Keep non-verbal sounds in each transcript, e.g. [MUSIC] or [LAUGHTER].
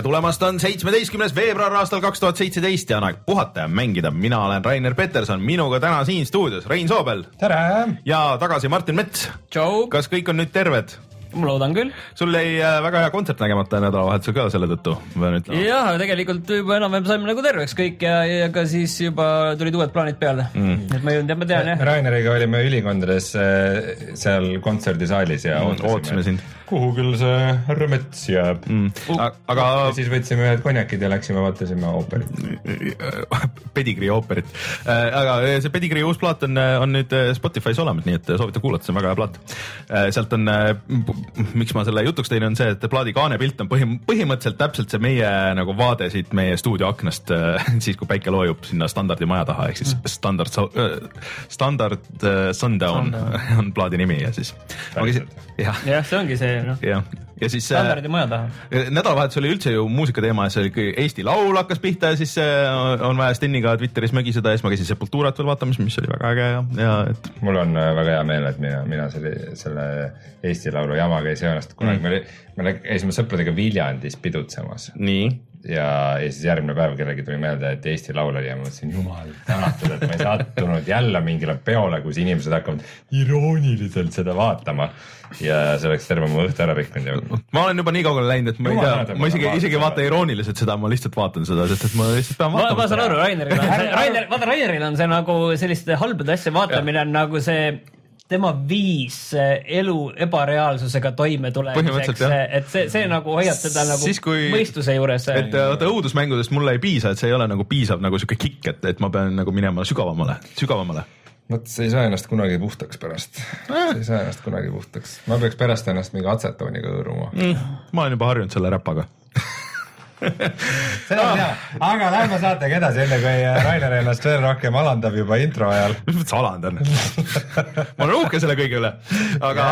Tere tulemast, on seitsmeteistkümnes veebruar aastal kaks tuhat seitseteist ja on aeg puhata ja mängida. mina olen Rainer Peterson, minuga täna siin stuudios Rein Soobel tere. ja tagasi Martin Mets. kas kõik on nüüd terved? Ma loodan küll. sul jäi äh, väga hea kontsert nägemata nädalavahetusel ka selle tõttu, ma pean ütlema. jah, tegelikult juba enam-vähem saime nagu terveks kõik ja, ja ka siis juba tulid uued plaanid peale mm.. et ma ei olnud, ma tean jah. Raineriga olime ülikondades äh, seal kontserdisaalis ja ootasime ootasime sind.. kuhu küll see härra Mets jääb mm.. aga ja siis võtsime ühed konjakid ja läksime vaatasime ooperit. [LAUGHS] Pedigree ooperit. aga see Pedigree uus plaat on, on nüüd Spotify's olemas, nii et soovitan kuulata, see on väga hea plaat. sealt on, miks ma selle jutuks tõin, on see, et plaadi kaanepilt on põhim-, põhimõtteliselt täpselt see meie nagu vaade siit meie stuudio aknast, [LAUGHS] siis kui päike loojub sinna standardimaja taha, ehk siis standard, standard äh, sundown [LAUGHS] on plaadi nimi ja siis. jah, jah, see ongi see noh, jah, ja siis. standardi maja taha. nädalavahetus oli üldse ju muusikateema ja see oli Eesti Laul hakkas pihta ja siis äh, on vaja Steniga Twitteris mögiseda ja siis ma käisin Sepulturat veel vaatamas, mis oli väga äge ja, ja et mul on äh, väga hea meel, et mina, mina selle, selle Eesti Laulu jamaga ei seosta, kunagi mm. me, me käisime sõpradega Viljandis pidutsemas nii. ja, ja siis järgmine päev kellelgi tuli meelde, et Eesti Laul oli ja ma mõtlesin, jumal tänatud, et ma ei sattunud jälle mingile peole, kus inimesed hakkavad irooniliselt seda vaatama. Ja see oleks terve mu õhtu ära rikkunud ja ma olen juba nii kaugele läinud, et ma ei tea ma isegi isegi ei vaata irooniliselt seda, ma lihtsalt vaatan seda, sest et ma lihtsalt pean ma, vaatama. ma saan aru, Raineril on see, Rainer, vaata Raineril on see nagu selliste halbade asjade vaatamine on nagu see tema viis elu ebareaalsusega toimetulemiseks et see, see nagu hoiab teda nagu Siis, kui- mõistuse juures. et vaata õudusmängudest mulle ei piisa, et see ei ole nagu piisav nagu sihuke kikk, et, et ma pean nagu minema sügavamale, sügavamale. Vot sa ei saa ennast kunagi puhtaks pärast, sa ei saa ennast kunagi puhtaks, ma peaks pärast ennast mingi atsetooniga hõõruma mm.. ma olen juba harjunud selle räpaga. [LAUGHS] seda ma tean, aga lähme saatega edasi, enne kui Rainer ennast veel rohkem alandab juba intro ajal. [LAUGHS] mis mõttes alandan? ma olen uhke selle kõige üle, aga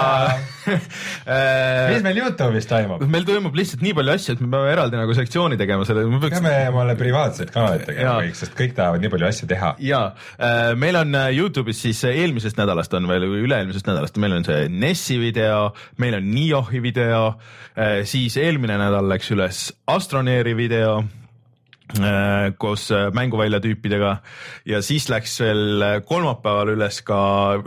[LAUGHS] mis meil Youtube'is toimub? meil toimub lihtsalt nii palju asju, et me peame eraldi nagu sektsiooni tegema selle, me peaks peame omale privaatseid kanaleid tegema kõik, sest kõik tahavad nii palju asju teha. ja äh, meil on äh, Youtube'is siis äh, eelmisest nädalast on veel, üle-eelmisest nädalast, meil on see Nessi video, meil on Niohi video, siis eelmine nädal läks üles Astroneeri video äh, koos äh, mänguvälja tüüpidega ja siis läks veel äh, kolmapäeval üles ka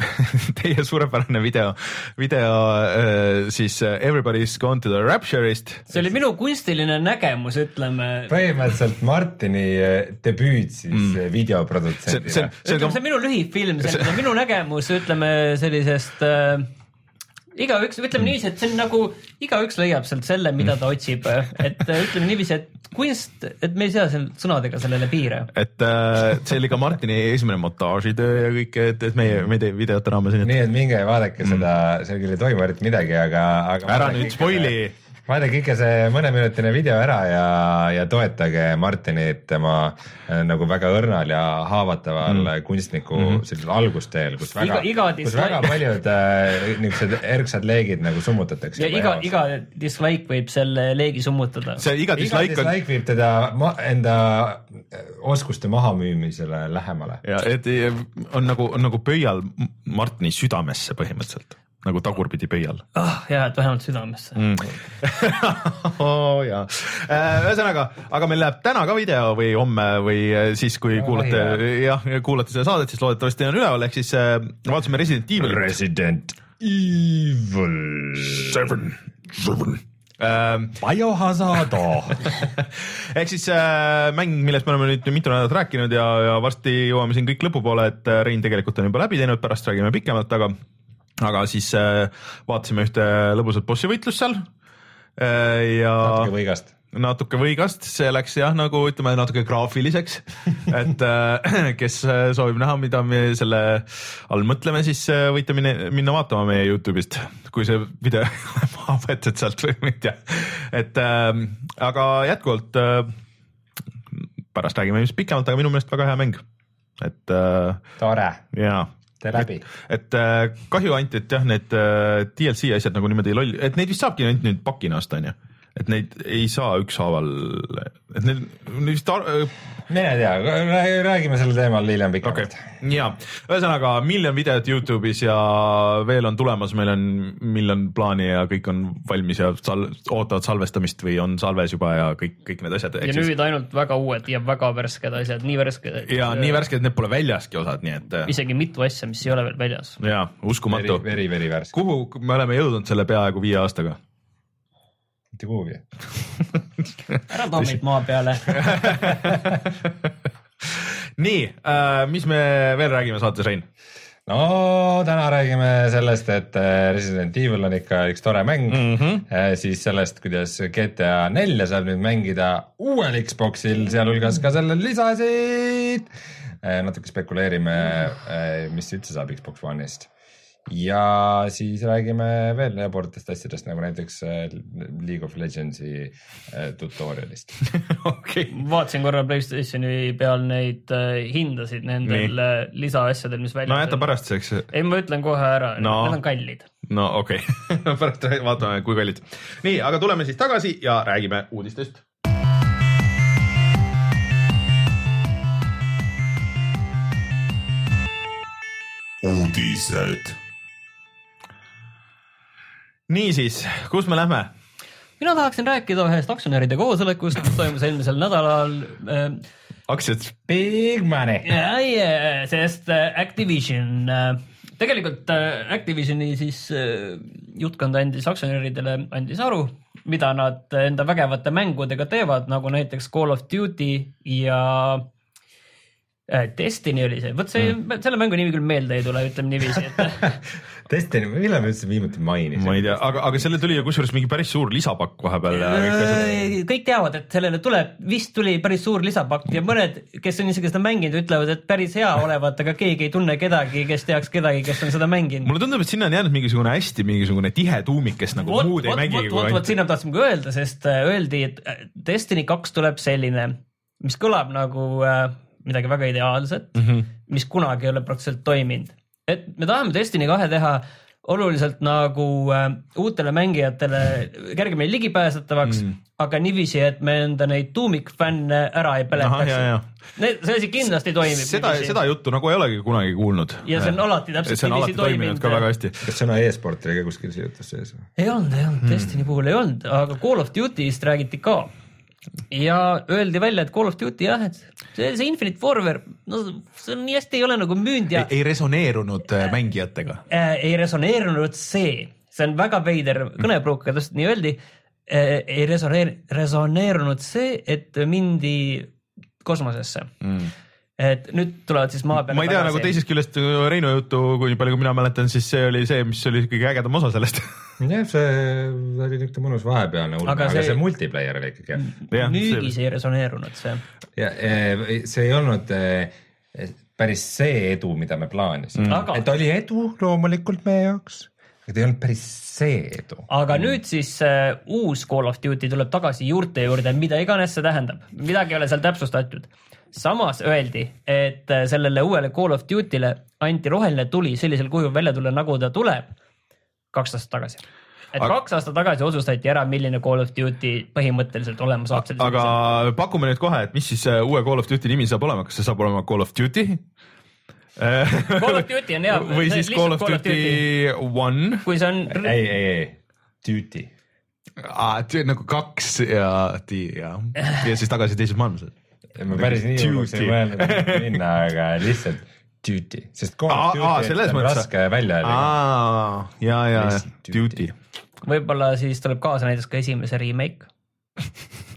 [LAUGHS] teie suurepärane video, video siis Everybody's gone to the rapture'ist. see oli minu kunstiline nägemus, ütleme. põhimõtteliselt Martini debüüt siis mm. see, videoprodutsendina see on minu lühifilm, see on [LAUGHS] minu nägemus, ütleme sellisest äh, igaüks, ütleme niiviisi, et see on nagu igaüks leiab sealt selle, mida ta otsib, et äh, ütleme niiviisi, et kunst, et me ei sea seal sõnadega sellele piire. et äh, see oli ka Martini esimene montaažitöö ja kõik, et, et meie, meie videote raames nii et minge vaadake mm. seda, seal küll ei toimu eriti midagi, aga, aga ära nüüd spoil'i. Vaadake ikka see mõneminutine video ära ja, ja toetage Martinit tema äh, nagu väga õrnal ja haavataval mm. kunstniku mm -hmm. sellisel algusteel, kus väga Iga-, iga kus dislike- väga paljud äh, niisugused erksad leegid nagu summutatakse. ja iga, iga dislike võib selle leegi summutada. see iga iga dislike on dislike viib teda ma, enda oskuste mahamüümisele lähemale. ja et on nagu, on nagu pöial Martini südamesse põhimõtteliselt, nagu tagurpidi pöial ah,. ja, et vähemalt südamesse mm. [LAUGHS] oh,. jaa, ühesõnaga, aga meil läheb täna ka video või homme või eh, siis, kui No, kuulate jah, kuulate seda saadet, siis loodetavasti on üleval, ehk siis äh, vaatasime Resident Evilit. Resident Evil. Seven, seven. Biohazard. [LAUGHS] ehk siis äh, mäng, millest me oleme nüüd mitu nädalat rääkinud ja, ja varsti jõuame siin kõik lõpupoole, et äh, Rein tegelikult on juba läbi teinud, pärast räägime pikemalt, aga, aga siis äh, vaatasime ühte lõbusat bossi võitlust seal äh,. ja natuke võigast. natuke võigast, see läks jah, nagu ütleme natuke graafiliseks, [LAUGHS] et äh, kes soovib näha, mida me selle all mõtleme, siis võite minna, minna vaatama meie Youtube'ist, kui see video [LAUGHS] maha võetud sealt või ma ei tea, et aga jätkuvalt pärast räägime ilmselt pikemalt, aga minu meelest väga hea mäng, et tore. ja tee läbi. et äh, kahju ainult, et jah, need äh, DLC asjad nagu niimoodi loll, et neid vist saabki ainult nüüd pakina osta, onju. Et neid ei saa ükshaaval, et need need vist ar- mine tea, räägime sel teemal hiljem pikemalt okay., ja ühesõnaga miljon videot Youtube'is ja veel on tulemas, meil on miljon plaani ja kõik on valmis ja sal-, ootavad salvestamist või on salves juba ja kõik, kõik need asjad. ja nüüd ainult väga uued ja väga värsked asjad, nii värsked, et ja nii värsked, et need pole väljaski osad, nii et isegi mitu asja, mis ei ole veel väljas. ja uskumatu veri, veri, veri värske, kuhu me oleme jõudnud selle peaaegu viie aastaga? Mitte kuhugi. ära too meid maa peale. [LAUGHS] nii äh,, mis me veel räägime saates, Rein? no täna räägime sellest, et äh, Resident Evil on ikka üks tore mäng mm, -hmm. siis sellest, kuidas GTA nelja saab nüüd mängida uuel Xboxil, sealhulgas ka selle lisasid. natuke spekuleerime, mis üldse saab Xbox One'ist ja siis räägime veel jaburatest asjadest nagu näiteks äh, League of Legendsi äh, tutorial'ist. [LAUGHS] okei, vaatasin korra Playstationi peal neid äh, hindasid nendel äh, lisaasjadel, mis väljas no jäta. pärastiseks. ei, ma ütlen kohe ära No. no., need on kallid. no okei okay. [LAUGHS] pärast vaatame, kui kallid. nii, aga tuleme siis tagasi ja räägime uudistest. uudised. niisiis, kus me lähme? mina tahaksin rääkida ühest aktsionäride koosolekust, mis toimus eelmisel nädalal äh,. aktsiad. Big money. Yeah, sest äh, Activision äh,, tegelikult äh, Activisioni siis äh, juhtkond andis aktsionäridele, andis aru, mida nad enda vägevate mängudega teevad, nagu näiteks Call of Duty ja äh, Destiny oli see, vot see mm., selle mängu nimi küll meelde ei tule, ütleme niiviisi, et [LAUGHS] Destiny, millal me üldse viimati mainisime? ma ei tea, aga, aga selle tuli ju kusjuures mingi päris suur lisapakk vahepeal kõik asjad. Äh, kõik teavad, et sellele tuleb, vist tuli päris suur lisapakk ja mõned, kes on isegi seda mänginud, ütlevad, et päris hea olevat, aga keegi ei tunne kedagi, kes teaks kedagi, kes on seda mänginud. mulle tundub, et sinna on jäänud mingisugune hästi mingisugune tihe tuumik, kes nagu vot, muud ei mängigi vot, vot, vot sinna ma tahtsin ka öelda, sest äh, öeldi, et äh, Destiny kaks tuleb selline, mis kõlab nagu äh, midagi väga ideaalset mm. -hmm. mis kunagi ei ole praktiliselt toiminud. Et me tahame Destiny kahe teha oluliselt nagu äh, uutele mängijatele kergemini ligipääsetavaks mm., aga niiviisi, et me enda neid tuumikfänne ära ei ahah, ja, ja peletaks. see asi kindlasti toimib. seda, seda juttu nagu ei olegi kunagi kuulnud. Ja see on alati täpselt see on alati niiviisi toiminud ka väga hästi. kas sõna e-sport oli ka kuskil siia jutusse sees ei olnud, ei olnud, Destiny puhul ei olnud, aga Call of Duty'st räägiti ka. Ja öeldi välja, et Call of Duty jah, et see, see Infinite Warfare, no see on nii hästi ei ole nagu müünud ja ei resoneerunud äh, mängijatega. äh, ei resoneerunud see, see on väga veider kõnepruuk, täpselt nii öeldi äh,. ei resoneer-, resoneerunud see, et mindi kosmosesse mm.. Et nüüd tulevad siis maa peale. ma ei tea, nagu teisest küljest Reinu juttu, kui palju kui mina mäletan, siis see oli see, mis oli kõige ägedam osa sellest. [LAUGHS] jah, see oli niisugune mõnus vahepealne ulme, Aga aga, see- see multiplayer oli ikkagi müügis ei resoneerunud see. ja eh, see ei olnud eh, päris see edu, mida me plaanisime mm. Aga-. et oli edu loomulikult meie jaoks, aga ta ei olnud päris see edu. aga nüüd siis äh, uus Call of Duty tuleb tagasi juurte juurde, mida iganes see tähendab, midagi ei ole seal täpsustatud. Samas öeldi, et äh, sellele uuele Call of Duty'le anti roheline tuli sellisel kujul välja tulla, nagu ta tuleb kaks aastat tagasi. et Aga- kaks aastat tagasi otsustati ära, milline Call of Duty põhimõtteliselt olema saab. aga pakume nüüd kohe, et mis siis äh, uue Call of Duty nimi saab olema, kas see saab olema Call of Duty? [LAUGHS] Call of Duty on hea. või siis Call of Duty One, kui see on, ei, ei, ei, duty. nagu kaks ja ja, [LAUGHS] ja siis tagasi teises maailmasõjas. Ma päris nii hulluks ei Duty. mõelnud minna, aga lihtsalt duty, sest Call of aa, Duty selles on mõttes- raske välja öelda. aa, ja, ja, Duty. võib-olla siis tuleb kaasa näiteks ka esimese remake. [LAUGHS]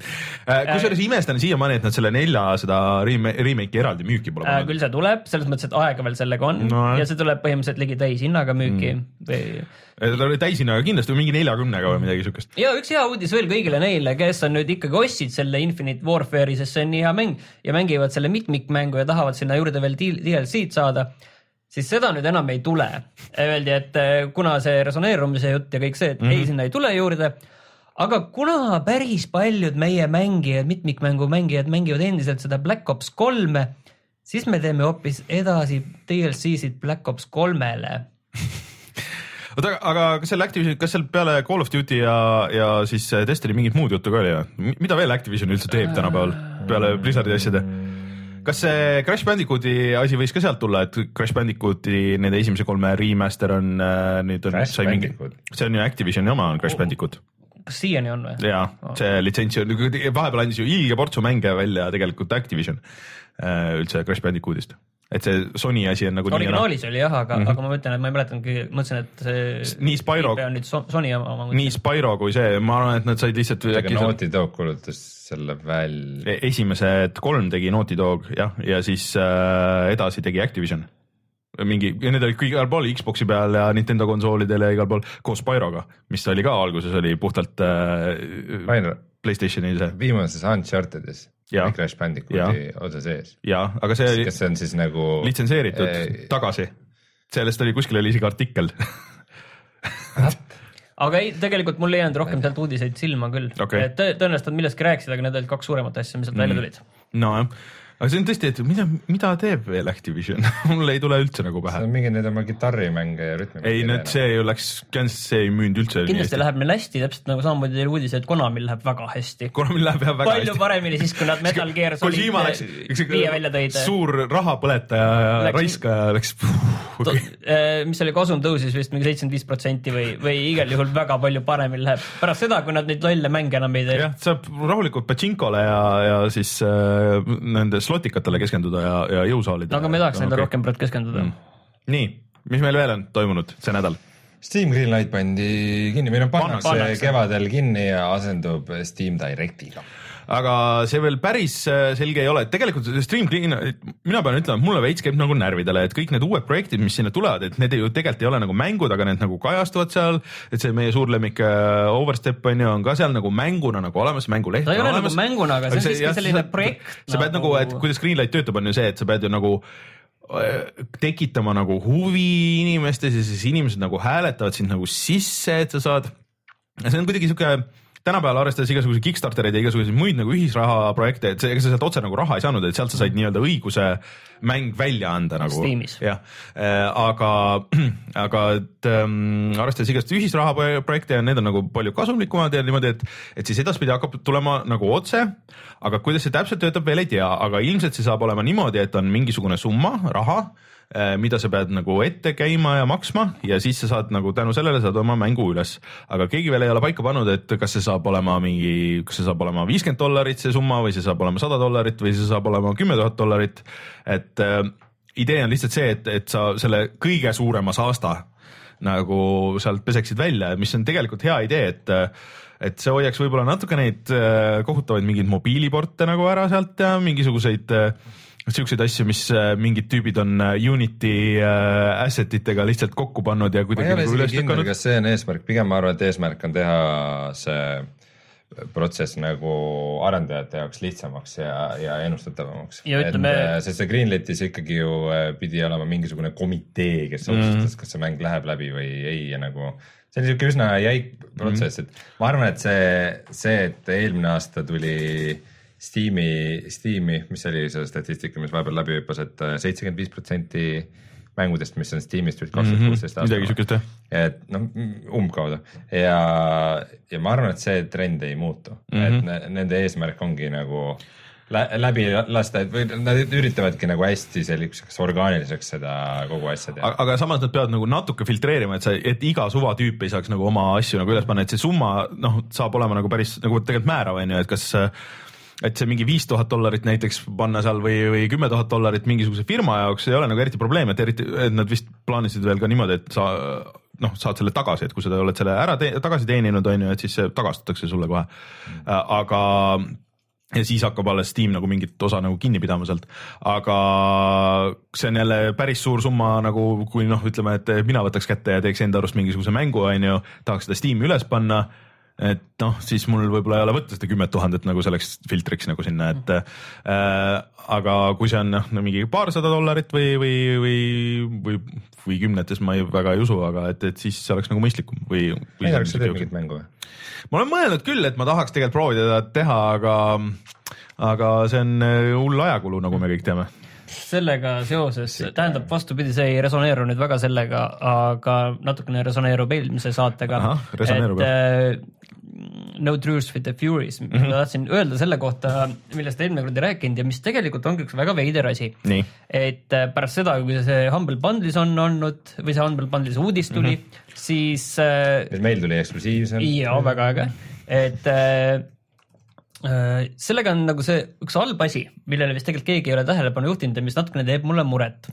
Äh, kusjuures imestan siiamaani, et nad selle nelja seda remake'i eraldi müüki pole Äh, pannud. küll see tuleb, selles mõttes, et aega veel sellega on No ja see tuleb põhimõtteliselt ligi täishinnaga müüki mm. või ta oli täishinnaga kindlasti mingi neljakümnega või midagi siukest. ja üks hea uudis veel kõigile neile, kes on nüüd ikkagi ostsid selle Infinite Warfare'i, sest see on nii hea mäng ja mängivad selle mitmikmängu ja tahavad sinna juurde veel DLC-d saada, siis seda nüüd enam ei tule. Öeldi, et kuna see resoneerumise jutt ja kõik see, et mm -hmm. ei, sinna ei tule juurde, aga kuna päris paljud meie mängijad, mitmikmängu mängijad mängivad endiselt seda Black Ops kolme, siis me teeme hoopis edasi DLC-sid Black Ops kolmele [LAUGHS] oota, aga kas seal Activision, kas seal peale Call of Duty ja, ja siis äh, Destiny mingit muud juttu ka oli või? mida veel Activision üldse teeb tänapäeval peale Blizzardi asjade? kas see Crash Bandicooti asi võis ka sealt tulla, et Crash Bandicooti nende esimese kolme remaster on äh, nüüd on, sai mingi see on ju Activisioni oma on Crash Bandicoot kas siiani on või? ja see litsents on, vahepeal andis ju ilge portsu mänge välja tegelikult Activision äh, üldse Crash Bandicootist, et see Sony asi on nagu originaalis oli jah, aga mm. -hmm. aga ma mõtlen, et ma ei mäletanudki, mõtlesin, et see nii Spyro, on nüüd So- Sony oma. nii Spyro kui see, ma arvan, et nad said lihtsalt äkki Naughty Dog kuulutas selle välja. E- esimesed kolm tegi Naughty Dog jah, ja siis äh, edasi tegi Activision. mingi, need olid kõik igal pool Xbox'i peal ja Nintendo konsoolidel ja igal pool koos Spyroga, mis oli ka alguses oli puhtalt äh, Rainer, Playstationi see. Viimases Unchartedis. Oli Crash Bandicooti osa sees. ja, aga see oli kas see on siis nagu litsenseeritud Eh, tagasi. sellest oli kuskil oli isegi artikkel. [LAUGHS] Aga ei, tegelikult mul ei jäänud rohkem sealt uudiseid silma küll. Et tõ- tõenäoliselt nad millestki rääkisid, aga need olid kaks suuremat asja, mis sealt välja tulid. nojah, aga see on tõesti, et mida, mida teeb veel Activision [LAUGHS] mul ei tule üldse nagu see pähe on. mingi need oma kitarrimänge ja rütmimänge. ei, nüüd see ju läks, see ei müünud üldse. kindlasti läheb neil hästi, täpselt nagu samamoodi teil uudis, et Konamil läheb väga hästi. kuna meil läheb jah väga palju hästi. paremini siis, kui nad [LAUGHS] Metal Gear Solid viie välja tõid. suur rahapõletaja ja Läks- raiskaja läks. äh, mis oli kasum tõusis vist mingi seitsekümmend viis protsenti või, või igal juhul väga palju paremini läheb pärast seda, kui nad neid lolle mänge enam ei tee. jah, saab rahulikult Pachinkole ja, ja siis äh, nende slotikatele keskenduda ja, ja jõusaalidele. aga ma ei tahaks nendele rohkem praegu keskenduda mm.. nii, mis meil veel on toimunud see nädal? Steam Greenlight pandi kinni või noh, Pannakse. kevadel kinni ja asendub Steam Directiga. Aga see veel päris äh, selge ei ole, et tegelikult see Stream Clean, mina pean ütlema, et mulle veits käib nagu närvidele, et kõik need uued projektid, mis sinna tulevad, et need ju tegelikult ei ole nagu mängud, aga need nagu kajastuvad seal. et see meie suur lemmik äh, Overstep on ju, on ka seal nagu mänguna nagu olemas, mänguleht ta ei ole nagu mänguna, aga see on siiski selline projekt. sa pead nagu, et kuidas Greenlight töötab, on ju see, et sa pead ju nagu äh, tekitama nagu huvi inimestes ja siis inimesed nagu hääletavad sind nagu sisse, et sa saad. see on kuidagi sihuke tänapäeval arvestades igasuguseid Kickstartereid ja igasuguseid muid nagu ühisraha projekte, et see, ega sa sealt otse nagu raha ei saanud, et sealt sa said nii-öelda õiguse mäng välja anda nagu. Jah, aga, [CLEARS THROAT] aga et ähm, arvestades igast ühisraha projekte ja need on nagu palju kasumlikumad ja niimoodi, et, et siis edaspidi hakkab tulema nagu otse. aga kuidas see täpselt töötab, veel ei tea, aga ilmselt see saab olema niimoodi, et on mingisugune summa raha, mida sa pead nagu ette käima ja maksma ja siis sa saad nagu tänu sellele saad oma mängu üles. aga keegi veel ei ole paika pannud, et kas see saab olema mingi, kas see saab olema viiskümmend dollarit see summa või see saab olema sada dollarit või see saab olema kümme tuhat dollarit. et äh, idee on lihtsalt see, et, et sa selle kõige suurema saasta nagu sealt peseksid välja, mis on tegelikult hea idee, et et see hoiaks võib-olla natuke neid äh, kohutavaid mingeid mobiiliporte nagu ära sealt ja mingisuguseid äh, siukseid asju, mis äh, mingid tüübid on äh, Unity äh, asset itega lihtsalt kokku pannud ja ma ei kuidagi ole nagu üles isegi kindel, lükanud. kas see on eesmärk, pigem ma arvan, et eesmärk on teha see protsess nagu arendajate jaoks lihtsamaks ja, ja ennustatavamaks. Ja ütleme- sest see Greenlightis ikkagi ju äh, pidi olema mingisugune komitee, kes otsustas, kas see mäng läheb läbi või ei ja nagu see oli siuke üsna jäik protsess, et ma arvan, et see, see, et eelmine aasta tuli Steam'i, Steam'i, mis oli see statistika, mis vahepeal läbi hüppas et äh, seitsekümmend viis protsenti mängudest, mis on Steam'is tulid kaks tuhat kuusteist Mhm. midagi aastal. siukest jah. et noh, umbkaudu ja, ja ma arvan, et see trend ei muutu mm. -hmm. et ne, nende eesmärk ongi nagu lä läbi lasta, et või nad üritavadki nagu hästi selliseks orgaaniliseks seda kogu asja teha. aga, samas nad peavad nagu natuke filtreerima, et sa, et iga suvatüüp ei saaks nagu oma asju nagu üles panna, et see summa noh, saab olema nagu päris nagu tegelikult määrav on ju, et kas et see mingi viis tuhat dollarit näiteks panna seal või, või kümme tuhat dollarit mingisuguse firma jaoks ei ole nagu eriti probleem, et eriti, et nad vist plaanisid veel ka niimoodi, et sa noh, saad selle tagasi, et kui sa oled selle ära te tagasi teeninud, on ju, et siis see tagastatakse sulle kohe. aga ja siis hakkab alles Steam nagu mingit osa nagu kinni pidama sealt, aga see on jälle päris suur summa nagu kui noh, ütleme, et mina võtaks kätte ja teeks enda arust mingisuguse mängu, on ju, tahaks seda Steam'i üles panna et noh, siis mul võib-olla ei ole võtta seda kümmet tuhandet nagu selleks filtriks nagu sinna, et äh, aga kui see on noh no, mingi paarsada dollarit või, või, või, või, või kümnetes ma ei, väga ei usu, aga et, et siis see oleks nagu mõistlikum või, või. Heinar, kas sa teed mingit mängu või? ma olen mõelnud küll, et ma tahaks tegelikult proovida teda teha, aga, aga see on äh, hull ajakulu, nagu me kõik teame. sellega seoses, tähendab vastupidi, see ei resoneeru nüüd väga sellega, aga natukene resoneerub eelmise saatega. resoneerub jah No Truce with the Furies mm, -hmm. ma tahtsin öelda selle kohta, millest eelmine kord ei rääkinud ja mis tegelikult ongi üks väga veider asi. et äh, pärast seda, kui see Humble Bundle'is on olnud või see Humble Bundle'is uudis tuli mm, -hmm. siis äh,. meil tuli eksklusiivsem. jaa, väga äge, et äh, äh, sellega on nagu see üks halb asi, millele vist tegelikult keegi ei ole tähelepanu juhtinud ja mis natukene teeb mulle muret.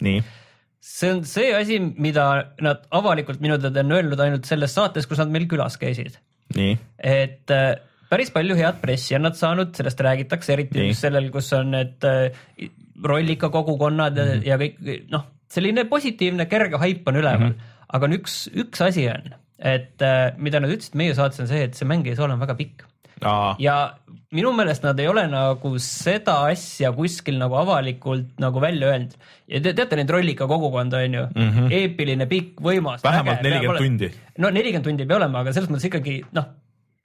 see on see asi, mida nad avalikult minu teada on öelnud ainult selles saates, kus nad meil külas käisid et äh, päris palju head pressi on nad saanud, sellest räägitakse, eriti Nii. just sellel, kus on need äh, rollika kogukonnad mm -hmm. ja kõik noh, selline positiivne kerge haip on üleval mm, -hmm. aga on üks, üks asi on, et äh, mida nad ütlesid meie saates on see, et see mäng ei saa olema väga pikk. Ja minu meelest nad ei ole nagu seda asja kuskil nagu avalikult nagu välja öelnud. ja te teate neid rollika kogukonda on ju mm, -hmm. eepiline, pikk, võimas. vähemalt nelikümmend tundi. no nelikümmend tundi ei pea olema, aga selles mõttes ikkagi noh,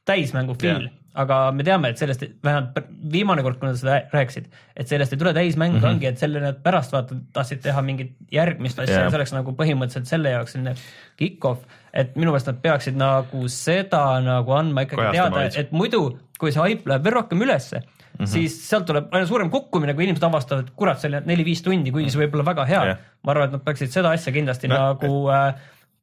täismängu feel yeah., aga me teame, et sellest vähemalt viimane kord, kui nad seda rääkisid, et sellest ei tule täismäng mm, -hmm. ongi, et selle nad pärast vaata tahtsid teha mingit järgmist asja yeah., see oleks nagu põhimõtteliselt selle jaoks selline kick-off, et minu meelest nad peaksid nagu seda nagu andma ikkagi teada, et muidu, kui see haip läheb veel rohkem ülesse Mm -hmm. siis sealt tuleb aina suurem kukkumine, kui inimesed avastavad, et kurat, see oli neli-viis tundi, kuigi see võib olla väga hea. Yeah.. ma arvan, et nad peaksid seda asja kindlasti no, nagu äh,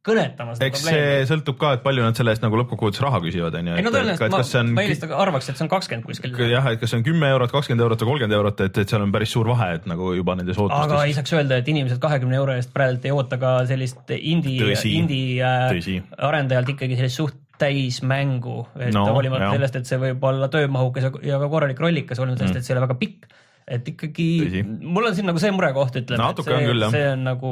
kõnetama seda eks probleemi. see sõltub ka, et palju nad selle eest nagu lõppkokkuvõttes raha küsivad, on ju. ei no tõenäoliselt ma, on... ma eelistan, arvaks, et see on kakskümmend kuskil. jah, et kas see on kümme eurot, kakskümmend eurot või kolmkümmend eurot, et, et seal on päris suur vahe, et nagu juba nendes ootustes. aga ei saaks öelda, et inimesed kahekümne euro eest praegu ei oota ka sellist indie, indie äh, arendajalt ikkagi sellist suht täismängu, et no, hoolimata sellest, et see võib olla töömahukas ja ka korralik rollikas, hoolimata sellest, et see ei ole väga pikk et ikkagi Tõsi. mul on siin nagu see murekoht, ütleme, et see, see on nagu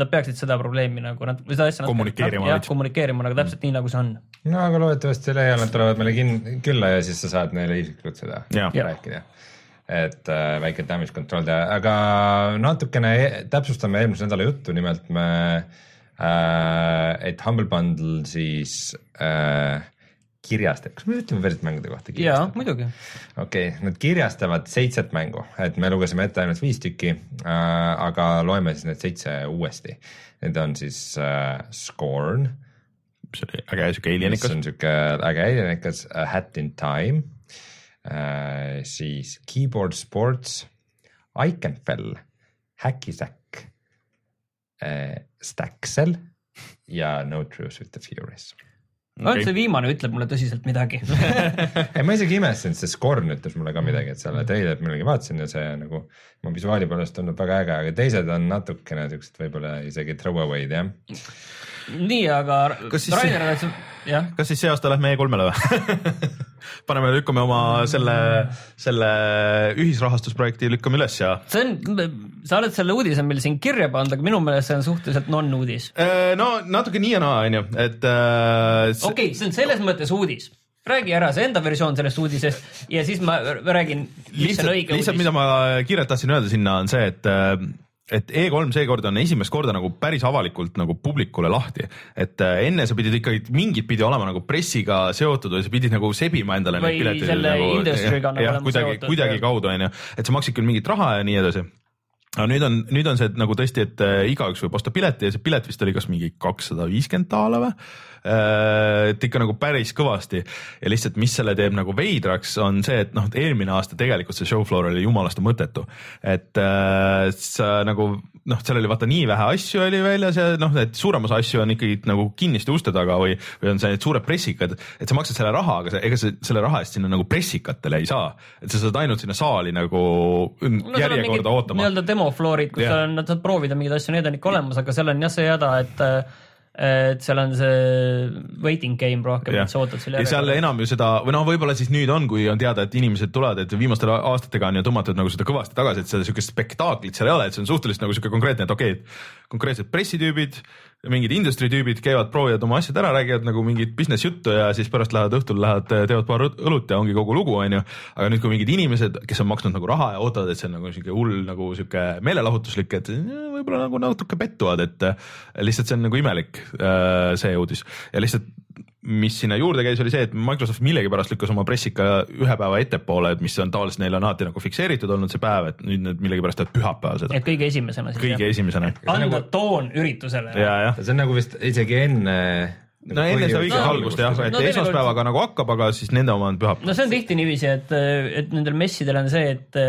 nad peaksid seda probleemi nagu nad, või seda asja kommunikeerima. jah, kommunikeerima nagu täpselt nii, nagu see on. no aga loodetavasti lähiajal nad tulevad meile kin-, külla ja siis sa saad neile isiklikult seda ja. rääkida. et äh, väike damage control teha, aga natukene e täpsustame eelmise nädala juttu, nimelt me äh,, et Humble Bundle siis äh, kirjastab, kas me ütleme päriselt mängude kohta? jaa, muidugi. okei okay,, nad kirjastavad seitset mängu, et me lugesime ette ainult viis tükki äh,, aga loeme siis need seitse uuesti. Need on siis äh, Scorn. mis oli äge siuke alienikas. see on siuke äge alienikas, A Hat in Time äh,, siis Keyboard Sports, Iconfell, Hackisack äh,, Staxel ja No Truth with the Furies okay.. see viimane ütleb mulle tõsiselt midagi [LAUGHS] ei, ma isegi imestasin, sest Scorn ütles mulle ka midagi, et selle treilerit millalgi vaatasin ja see nagu, ma visuaali poolest tundub väga äge, aga teised on natukene siuksed võib-olla isegi throwaway'd jah. nii, aga Rainer, jah. kas siis see aasta lähme E3-le või [LAUGHS] paneme, lükkame oma selle, selle ühisrahastusprojekti lükkame üles ja. see on, sa oled selle uudise meil siin kirja pannud, aga minu meelest see on suhteliselt non-uudis. Äh, no natuke nii ja naa, on ju, et äh,. okei okay,, see on selles mõttes uudis räägi ära see enda versioon sellest uudisest ja siis ma räägin, mis lihtsalt, on õige uudis. lihtsalt, mida ma kiirelt tahtsin öelda sinna on see, et äh, et E3 seekord on esimest korda nagu päris avalikult nagu publikule lahti, et äh, enne sa pidid ikkagi mingit pidi olema nagu pressiga seotud või sa pidid nagu sebima endale või neid pileteid. nagu, nagu olema kuidagi, seotud. kuidagi kaudu onju, et sa maksid küll mingit raha ja nii edasi aga nüüd on, nüüd on see nagu tõesti, et äh, igaüks võib osta pileti ja see pilet vist oli kas mingi kakssada viiskümmend daala või et ikka nagu päris kõvasti ja lihtsalt, mis selle teeb nagu veidraks, on see, et noh, eelmine aasta tegelikult see show floor oli jumalast mõttetu, et äh, sa nagu noh, seal oli vaata nii vähe asju oli väljas ja noh, et suurem osa asju on ikkagi nagu kinniste uste taga või, või on see need suured pressikad, et sa maksad selle raha, aga sa, ega sa selle raha eest sinna nagu pressikatele ei saa, et sa saad ainult sinna saali nagu no, järjekorda ootama. nii-öelda demo floor'id, kus yeah. on, saad proovida mingeid asju, need on ikka olemas, aga seal on jah see häda, et et seal on see waiting game rohkem, et sa ootad selle järele. ja seal enam ju seda või noh, võib-olla siis nüüd on, kui on teada, et inimesed tulevad, et viimastel aastatega on ju tõmmatud nagu seda kõvasti tagasi, et seda siukest spektaaklit seal ei ole, et see on suhteliselt nagu siuke konkreetne, et okei okay,, konkreetsed pressitüübid mingid industry tüübid käivad, proovivad oma asjad ära, räägivad nagu mingit business juttu ja siis pärast lähevad õhtul lähevad, teevad paar õlut ja ongi kogu lugu, onju. aga nüüd, kui mingid inimesed, kes on maksnud nagu raha ja ootavad, et see on nagu sihuke hull nagu sihuke meelelahutuslik, et võib-olla nagu natuke pettuvad, et lihtsalt see on nagu imelik, äh, see uudis ja lihtsalt mis sinna juurde käis, oli see, et Microsoft millegipärast lükkas oma pressika ühe päeva ettepoole, et mis on tavaliselt neil on alati nagu fikseeritud olnud see päev, et nüüd nad millegipärast teevad pühapäeval seda, et kõige esimesena siis kõige jah. esimesena. anda nagu- toon üritusele. see on nagu vist isegi enne. no enne seda õiget No, algust jah, et no esmaspäevaga nagu hakkab, aga siis nende oma on pühapäeval. no see on tihti niiviisi, et, et nendel messidel on see, et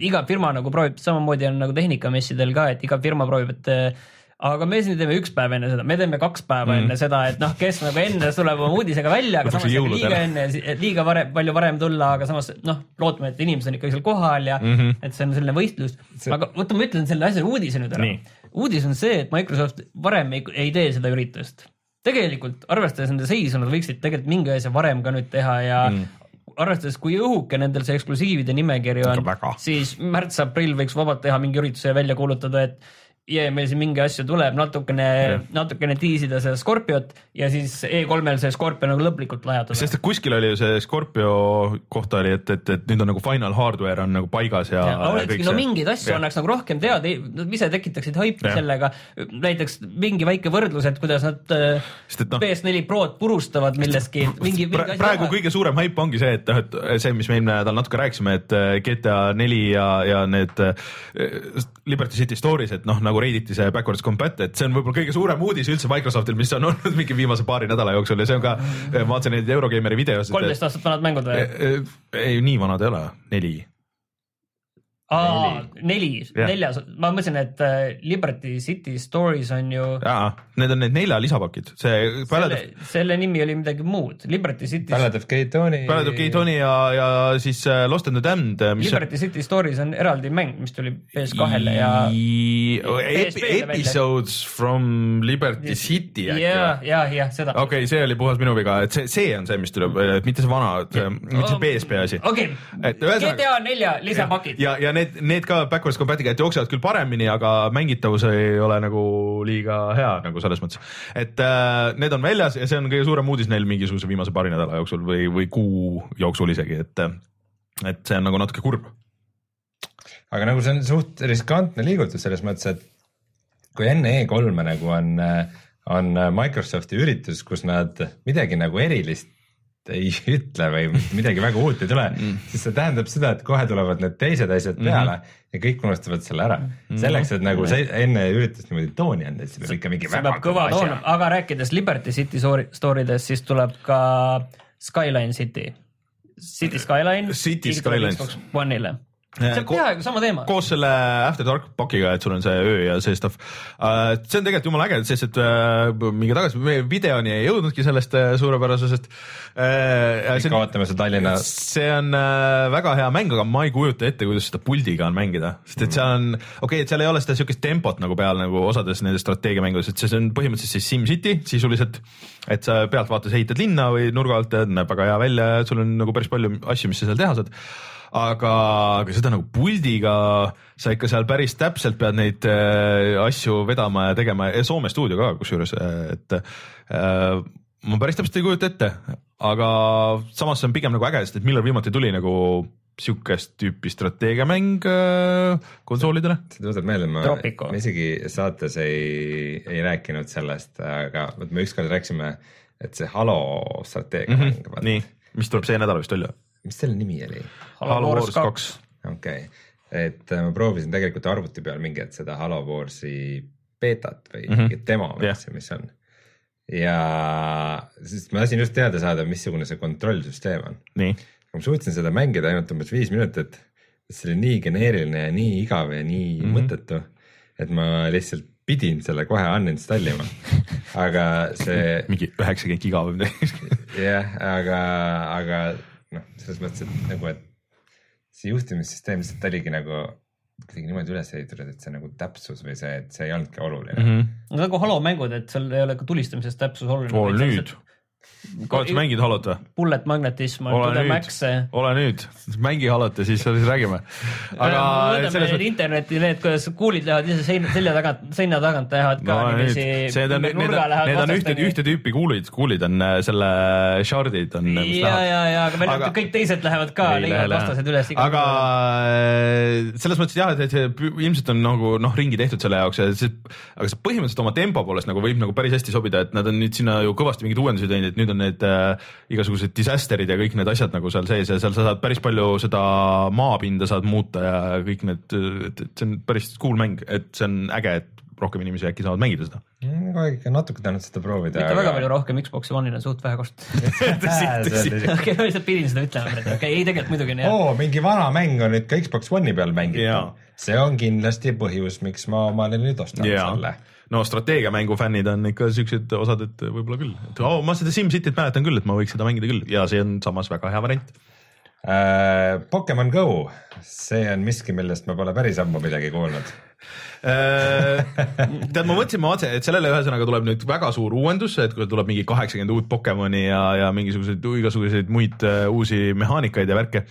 iga firma nagu proovib, samamoodi on nagu tehnikamessidel ka, et iga firma proovib, et aga me siin teeme üks päev enne seda, me teeme kaks päeva mm. enne seda, et noh, kes nagu enne tuleb oma uudisega välja, aga samas liiga enne, liiga varem, palju varem tulla, aga samas noh, lootame, et inimesed on ikkagi seal kohal ja mm -hmm. et see on selline võistlus See-. aga oota, ma ütlen selle asja uudise nüüd ära uudis on see, et Microsoft varem ei, ei tee seda üritust. tegelikult arvestades nende seisu, nad võiksid tegelikult mingi asja varem ka nüüd teha ja mm arvestades, kui õhuke nendel see eksklusiivide nimekiri on siis märts-aprill võiks vabalt teha mingi ürituse ja välja kuulutada, et ja meil siin mingi asju tuleb, natukene, natukene tiisida seda Scorpiot ja siis E3-l see Scorpio nagu lõplikult lajatada. sest et kuskil oli ju see Scorpio kohta oli, et, et, et nüüd on nagu final hardware on nagu paigas ja, ja olekski, no mingeid asju ja. annaks nagu rohkem teada, nad ise tekitaksid haipi sellega, näiteks mingi väike võrdlus, et kuidas nad äh, Sest et noh- PS4 Prod purustavad milleski, mingi, mingi praegu kõige suurem haip ongi see, et noh, et see, mis me eelmine nädal natuke rääkisime, et äh, GTA neli ja, ja need äh, Liberty City Stories, et noh, nagu reiditi see backwards compat, et see on võib-olla kõige suurem uudis üldse Microsoftil, mis on [LAUGHS] olnud mingi viimase paari nädala jooksul ja see on ka, ma vaatasin neid Eurogeimeri videosid. kolmteist aastat vanad mängud või? ei, nii vanad ei ole, neli. aa, neli, Jah. neljas, ma mõtlesin, et äh, Liberty City Stories on ju, jaa, need on need nelja lisapakid, see selle selle nimi oli midagi muud, Liberty City, Ballad of Gay Tony. Ballad of Gay Tony ja, ja siis äh, Lost and the Damned, mis on Liberty City Stories on eraldi mäng, mis tuli PS2-le ja Ep- PSP-le välja. Episodes from Liberty City äkki ja või?, ja, jah, seda. okei okay,, see oli puhas minu viga, et see, see on see, mis tuleb, mitte see vana, mitte see PSP asi. okei GTA nelja lisapakid. ja, ja need, need ka backwards compatible, jooksevad küll paremini, aga mängitavus ei ole nagu liiga hea nagu selles mõttes. et äh, need on väljas ja see on kõige suurem uudis neil mingisuguse viimase paari nädala jooksul või, või kuu jooksul isegi, et, et see on nagu natuke kurb. aga nagu see on suht riskantne liigutus selles mõttes, et kui enne E3-e nagu on, on Microsofti üritus, kus nad midagi nagu erilist ei [LAUGHS] ütle või midagi väga uut ei tule mm., siis see tähendab seda, et kohe tulevad need teised asjad peale mm -hmm. ja kõik unustavad selle ära mm. -hmm. selleks, et nagu see enne üritust niimoodi tooni anda, siis peab ikka mingi väga kõva toon, aga rääkides Liberty City story- story des, siis tuleb ka Skyline City. City Skyline. City Skylines. One'ile. See on peaaegu sama teema. koos selle After Dark pakiga, et sul on see öö ja see stuff uh,. see on tegelikult jumala äge, sest et uh, mingi tagasi, me videoni ei jõudnudki sellest uh, suurepärasusest uh,. ikka ootame seda Tallinna see on äh, väga hea mäng, aga ma ei kujuta ette, kuidas seda puldiga on mängida, sest et seal on, okei okay,, et seal ei ole seda siukest tempot nagu peal nagu osades nendes strateegiamängudes, et see on põhimõtteliselt siis SimCity sisuliselt. et sa pealtvaates ehitad linna või nurga alt ja näeb väga hea välja ja sul on nagu päris palju asju, mis sa seal teha saad aga, aga seda nagu puldiga sa ikka seal päris täpselt pead neid äh, asju vedama ja tegema ja Soome stuudio ka kusjuures, et äh, ma päris täpselt ei kujuta ette, aga samas see on pigem nagu äge, sest et millal viimati tuli nagu siukest tüüpi strateegiamäng äh, konsoolidele. see tuleb meelde, ma, Tropico. me isegi saates ei, ei rääkinud sellest, aga vot me ükskord rääkisime, et see Halo strateegiamäng mm, -hmm. nii, mis tuleb see nädal vist välja? mis selle nimi oli? Halo Wars kaks. okei okay., et äh, ma proovisin tegelikult arvuti peal mingi hetk seda Halo Warsi beetat või mm. -hmm. mingit demo või mis see, mis see on. ja siis ma tahtsin just teada saada, missugune see kontrollsüsteem on. ma suutsin seda mängida ainult umbes viis minutit. see oli nii geneeriline ja nii igav ja nii mm. -hmm. mõttetu, et ma lihtsalt pidin selle kohe uninstall ima. [LAUGHS] aga see mingi üheksakümmend giga või midagi. jah, aga, aga noh, selles mõttes, et nagu, et see juhtimissüsteem lihtsalt oligi nagu kuidagi niimoodi üles ehitatud, et see nagu täpsus või see, et see ei olnudki oluline mm. -hmm. Mhm. nagu Halo mängud, et seal ei ole ka tulistamises täpsus oluline. oo nüüd, oled sa mänginud Halot või? Bullet Magnetism on ole nüüd Max. ole nüüd, mängi Halot ja siis, siis räägime. aga võtame selles need internetti, need, kuidas kuulid lähevad ise seina, selja tagant, seina tagant lähevad ka no nüüd, niiviisi see on, need on, need on ühte, ühte tüüpi kuulid, kuulid on äh, selle shard'id on. ja, ja, ja, aga meil Aga- kõik teised lähevad ka, leiavad vastased üles. aga äh, selles mõttes jah, et, see ilmselt on nagu noh, ringi tehtud selle jaoks ja see, aga see põhimõtteliselt oma tempo poolest nagu võib nagu päris hästi sobida, et nad on nüüd sinna ju kõvasti mingeid uuendusi teinud, et nüüd on need äh, igasugused disaster'id ja kõik need asjad nagu seal sees ja seal sa saad päris palju seda maapinda saad muuta ja kõik need, et, see on päris cool mäng, et see on äge, et rohkem inimesi äkki saavad mängida seda. kogu aeg ikka natuke tahtnud seda proovida. mitte väga palju rohkem, Xbox'i One'il on suht vähe kasutatud. [LAUGHS] okei, ma lihtsalt pidin seda ütlema, okei okay,, ei tegelikult muidugi on jah. oo, mingi vana mäng on nüüd ka Xbox One'i peal mängitav. see on kindlasti põhjus, miks ma omale nüüd ostan Jaa. selle. No strateegiamängu fännid on ikka siuksed osad, et võib-olla küll, et oo, ma seda SimCityt mäletan küll, et ma võiks seda mängida küll ja see on samas väga hea variant. Äh, Pokemon Go, see on miski, millest ma pole päris ammu midagi kuulnud. tead, ma mõtlesin, ma vaatasin, et sellele ühesõnaga tuleb nüüd väga suur uuendus, et kui tuleb mingi kaheksakümmend uut Pokemoni ja, ja mingisuguseid igasuguseid muid uh, uusi mehaanikaid ja värke.